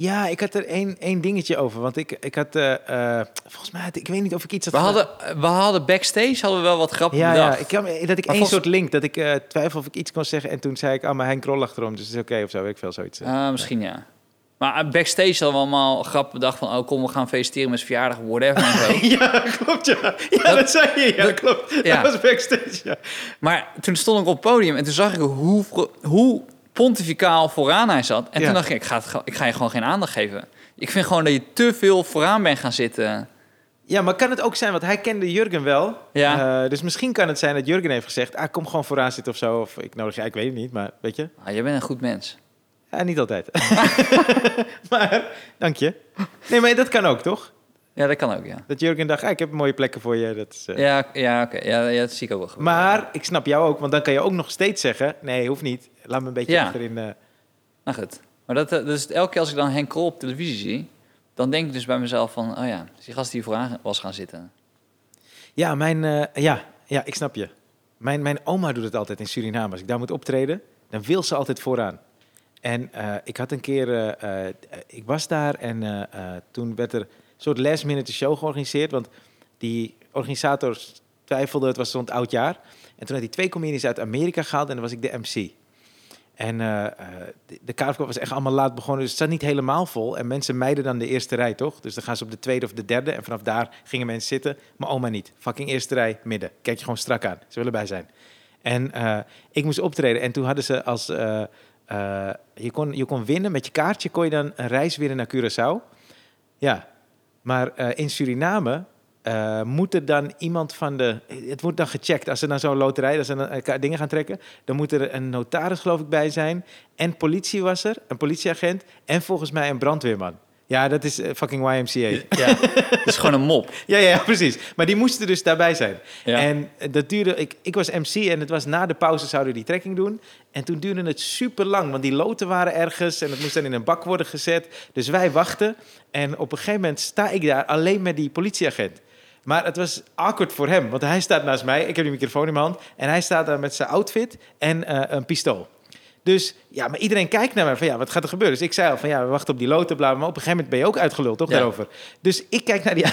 A: Ja, ik had er één, één dingetje over. Want ik, ik had, eh, eh, volgens mij, had, ik weet niet of ik iets had
B: We hadden, we hadden backstage hadden we wel wat grappen
A: Ja, ja ik kan, dat ik
B: Maar
A: één
B: volgens-
A: soort link, dat ik eh, twijfel of ik iets kon zeggen. En toen zei ik, ah, maar Henk Krol achterom, dus het is oké of zo, weet ik veel, zoiets.
B: Ah, misschien ja. Maar backstage hadden we allemaal grappen bedacht van... oh, kom, we gaan feliciteren met zijn verjaardag, whatever en zo.
A: ja, klopt, ja. Ja, dat, zei je, ja,
B: dat-
A: klopt.
B: ja.
A: Dat was backstage, ja.
B: Maar toen stond ik op het podium en toen zag ik hoe, hoe pontificaal vooraan hij zat. En
A: Ja.
B: toen dacht ik, ik ga, het, ge- ik ga je gewoon geen aandacht geven. Ik vind gewoon dat je te veel vooraan bent gaan zitten.
A: Ja, maar kan het ook zijn, want hij kende Jurgen wel.
B: Ja.
A: Eh, dus misschien kan het zijn dat Jurgen heeft gezegd, ah, kom gewoon vooraan zitten of zo. Of ik nodig je, ik weet het niet, maar weet je.
B: Ah, je bent een goed mens.
A: Ja, niet altijd. maar, dank je. Nee, maar dat kan ook, toch?
B: Ja, dat kan ook, ja.
A: Dat Jurgen dacht, ah, ik heb mooie plekken voor je. Dat is, eh,
B: Ja, ja oké. Ja, ja, dat zie ik ook wel gebeuren.
A: Maar ik snap jou ook, want dan kan je ook nog steeds zeggen... nee, hoeft niet. Laat me een beetje
B: Ja.
A: achterin... eh,
B: Nou goed. Maar dat, eh, dus elke keer als ik dan Henk Krol op televisie zie... dan denk ik dus bij mezelf van... oh ja, is die gast die vooraan was gaan zitten.
A: Ja, mijn, ja, ja, ik snap je. Mijn, mijn oma doet het altijd in Suriname. Als ik daar moet optreden, dan wil ze altijd vooraan. En ik had een keer, ik was daar en toen werd er soort last minute show georganiseerd. Want die organisator twijfelde, het was zo'n oud jaar. En toen had hij twee comedians uit Amerika gehaald en dan was ik de MC. En eh, eh, de, de kaartverkoop was echt allemaal laat begonnen, dus het zat niet helemaal vol. En mensen mijden dan de eerste rij, toch? Dus dan gaan ze op de tweede of de derde. En vanaf daar gingen mensen zitten. Maar oma niet. Fucking eerste rij, midden. Kijk je gewoon strak aan. Ze willen bij zijn. En eh, ik moest optreden. En toen hadden ze als... je, kon, je kon winnen met je kaartje, kon je dan een reis winnen naar Curaçao. Ja, maar eh, in Suriname eh, moet er dan iemand van de... Het wordt dan gecheckt. Als ze dan zo'n loterij, als ze eh, dingen gaan trekken... dan moet er een notaris geloof ik bij zijn. En politie was er, een politieagent. En volgens mij een brandweerman. Ja, dat is eh, fucking YMCA.
B: Ja, het is gewoon een mop.
A: Ja, ja, precies. Maar die moesten dus daarbij zijn.
B: Ja.
A: En eh, dat duurde... Ik, ik was MC en het was na de pauze zouden die trekking doen. En toen duurde het super lang, want die loten waren ergens... en het moest dan in een bak worden gezet. Dus wij wachten. En op een gegeven moment sta ik daar alleen met die politieagent. Maar het was awkward voor hem, want hij staat naast mij. Ik heb die microfoon in mijn hand. En hij staat daar met zijn outfit en eh, een pistool. Dus ja, maar iedereen kijkt naar mij van ja, wat gaat er gebeuren? Dus ik zei al van ja, we wachten op die loten, bla, maar op een gegeven moment ben je ook uitgeluld, toch,
B: Ja.
A: daarover? Dus ik kijk naar die,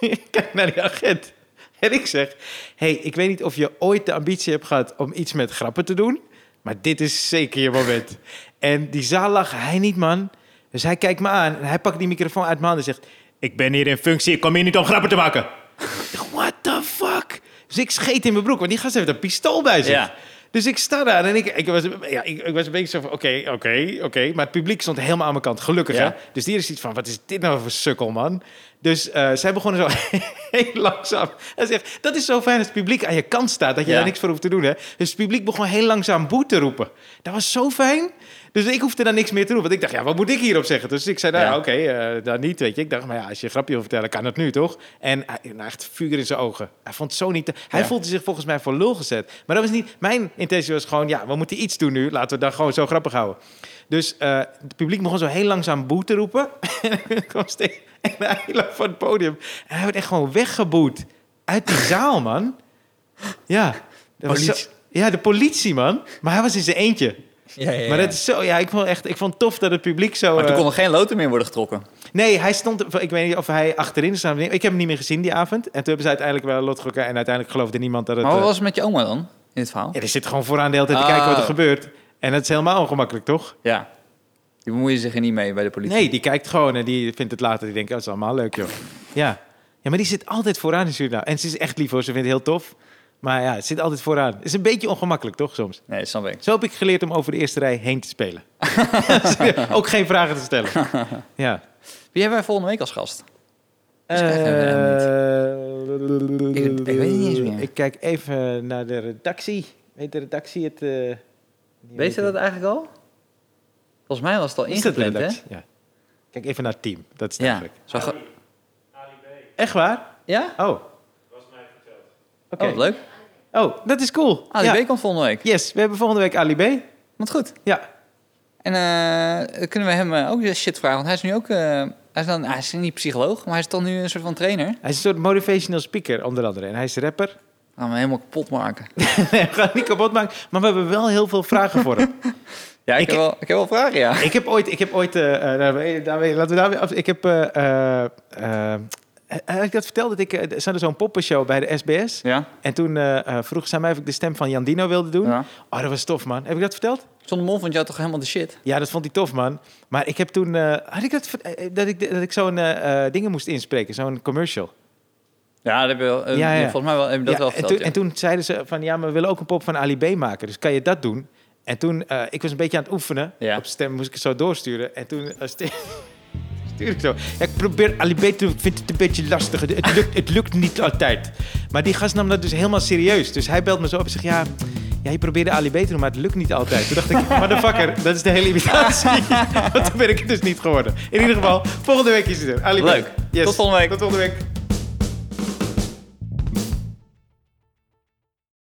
A: ik kijk naar die agent en ik zeg, hey, ik weet niet of je ooit de ambitie hebt gehad om iets met grappen te doen, maar dit is zeker je moment. En die zaal lag, hij niet, man. Dus hij kijkt me aan en hij pakt die microfoon uit mijn hand en zegt, ik ben hier in functie, ik kom hier niet om grappen te maken. What the fuck? Dus ik scheet in mijn broek, want die gast heeft een pistool bij zich.
B: Ja.
A: Dus ik sta daar en ik, ik, was, ja, ik, ik was een beetje zo van, oké, oké, oké. Maar het publiek stond helemaal aan mijn kant, gelukkig
B: Ja.
A: hè. Dus die is iets van, wat is dit nou voor sukkel, man? Dus eh, zij begonnen zo heel langzaam. Hij zegt, dat is zo fijn als het publiek aan je kant staat, dat je
B: Ja.
A: daar niks voor hoeft te doen, hè. Dus het publiek begon heel langzaam boe te roepen. Dat was zo fijn. Dus ik hoefde daar niks meer te doen. Want ik dacht, ja, wat moet ik hierop zeggen? Dus ik zei, nou ja, oké, eh, dan niet, weet je. Ik dacht, maar ja, als je een grapje wil vertellen, kan dat nu, toch? En hij, nou, echt vuur in zijn ogen. Hij vond het zo niet... te- Hij voelde zich volgens mij voor lul gezet. Maar dat was niet... Mijn intentie was gewoon, ja, we moeten iets doen nu. Laten we dan gewoon zo grappig houden. Dus eh, het publiek begon zo heel langzaam boe te roepen. en ik kwam steeds... En hij lag van het podium. En hij werd echt gewoon weggeboet. Uit die zaal, man. Ja. Dat was zo- ja, de politie, man. Maar hij was in zijn eentje.
B: Ja, ja,
A: Maar dat is zo, ja, ik vond echt, ik vond tof dat het publiek zo.
B: Maar toen
A: eh,
B: kon er geen loten meer worden getrokken.
A: Nee, hij stond, ik weet niet of hij achterin stond. Ik heb hem niet meer gezien die avond. En toen hebben ze uiteindelijk wel lot getrokken en uiteindelijk geloofde niemand dat het.
B: Maar wat
A: eh,
B: was het met je oma dan, in het verhaal?
A: ja, die zit gewoon vooraan de hele tijd te
B: Ah.
A: kijken wat er gebeurt. En dat is helemaal ongemakkelijk, toch?
B: Ja. Die bemoeien zich er niet mee bij de politie.
A: Nee, die kijkt gewoon en die vindt het later. Die denkt, oh, dat is allemaal leuk, joh. Ja. ja, maar die zit altijd vooraan in Suriname. En ze is echt lief hoor, ze vindt het heel tof. Maar ja, het zit altijd vooraan. Het is een beetje ongemakkelijk, toch, soms?
B: Nee, dat snap ik.
A: Zo heb ik geleerd om over de eerste rij heen te spelen. Ook geen vragen te stellen. Ja.
B: Wie hebben wij volgende week als gast?
A: Eh,
B: Ik- ik weet het niet eens meer.
A: Ik kijk even naar de redactie. Weet de redactie het... eh,
B: Weet je dat eigenlijk al? Volgens mij was het al ingepland, hè?
A: Ja. Kijk even naar het team. Dat is
B: Ja.
A: eigenlijk.
B: Zo ga-
A: Echt waar?
B: ja?
A: Oh. Oké.
B: Oh, wat leuk.
A: Oh, dat is cool.
B: Ali
A: ja.
B: B komt volgende week.
A: Yes, we hebben volgende week Ali B.
B: Wat goed.
A: Ja.
B: En eh, kunnen we hem eh, ook shit vragen? Want hij is nu ook eh, hij is, dan, hij is niet psycholoog, maar hij is toch nu een soort van trainer?
A: Hij is een soort motivational speaker, onder andere. En hij is rapper.
B: Gaan we helemaal kapot maken.
A: nee, we gaan niet kapot maken. Maar we hebben wel heel veel vragen voor hem.
B: Ja, ik,
A: Ik-
B: heb, wel, ik heb wel vragen, ja.
A: ik heb ooit... Ik heb ooit daar- daar- laten we daar weer af- Ik heb... eh, heb ik dat verteld? Dat ik... eh, Er zat zo'n poppenshow bij de SBS.
B: Ja?
A: En toen eh eh, vroeg zij mij of ik de stem van Jan Dino wilde doen.
B: ja.
A: Oh, dat was tof, man. Heb ik dat verteld?
B: John de Mol vond jou toch helemaal de shit?
A: Ja, dat vond hij tof, man. Maar ik heb toen... eh, had ik dat... eh, Dat ik, dat ik zo'n eh, eh, dingen moest inspreken. Zo'n commercial.
B: Ja, dat heb je wel, eh,
A: Ja, ja.
B: volgens mij wel, heb je dat
A: Ja,
B: wel
A: en,
B: verteld.
A: toen,
B: ja.
A: en toen zeiden ze van... Ja, maar we willen ook een pop van Ali B maken. Dus kan je dat doen? En toen... eh, ik was een beetje aan het oefenen.
B: Ja.
A: Op stem moest ik het zo doorsturen. En toen... ik zo. Ja, ik probeer Ali B te doen. Ik vind het een beetje lastig. Het, lukt, het lukt niet altijd. Maar die gast nam dat dus helemaal serieus. Dus hij belt me zo op en zegt... Ja, ja, je probeerde Ali doen, maar het lukt niet altijd. Toen dacht ik, motherfucker, dat is de hele imitatie. Want toen ben ik het dus niet geworden. In ieder geval, volgende week is het er. Ali.
B: Leuk.
A: Yes.
B: Tot volgende week.
A: Tot volgende week.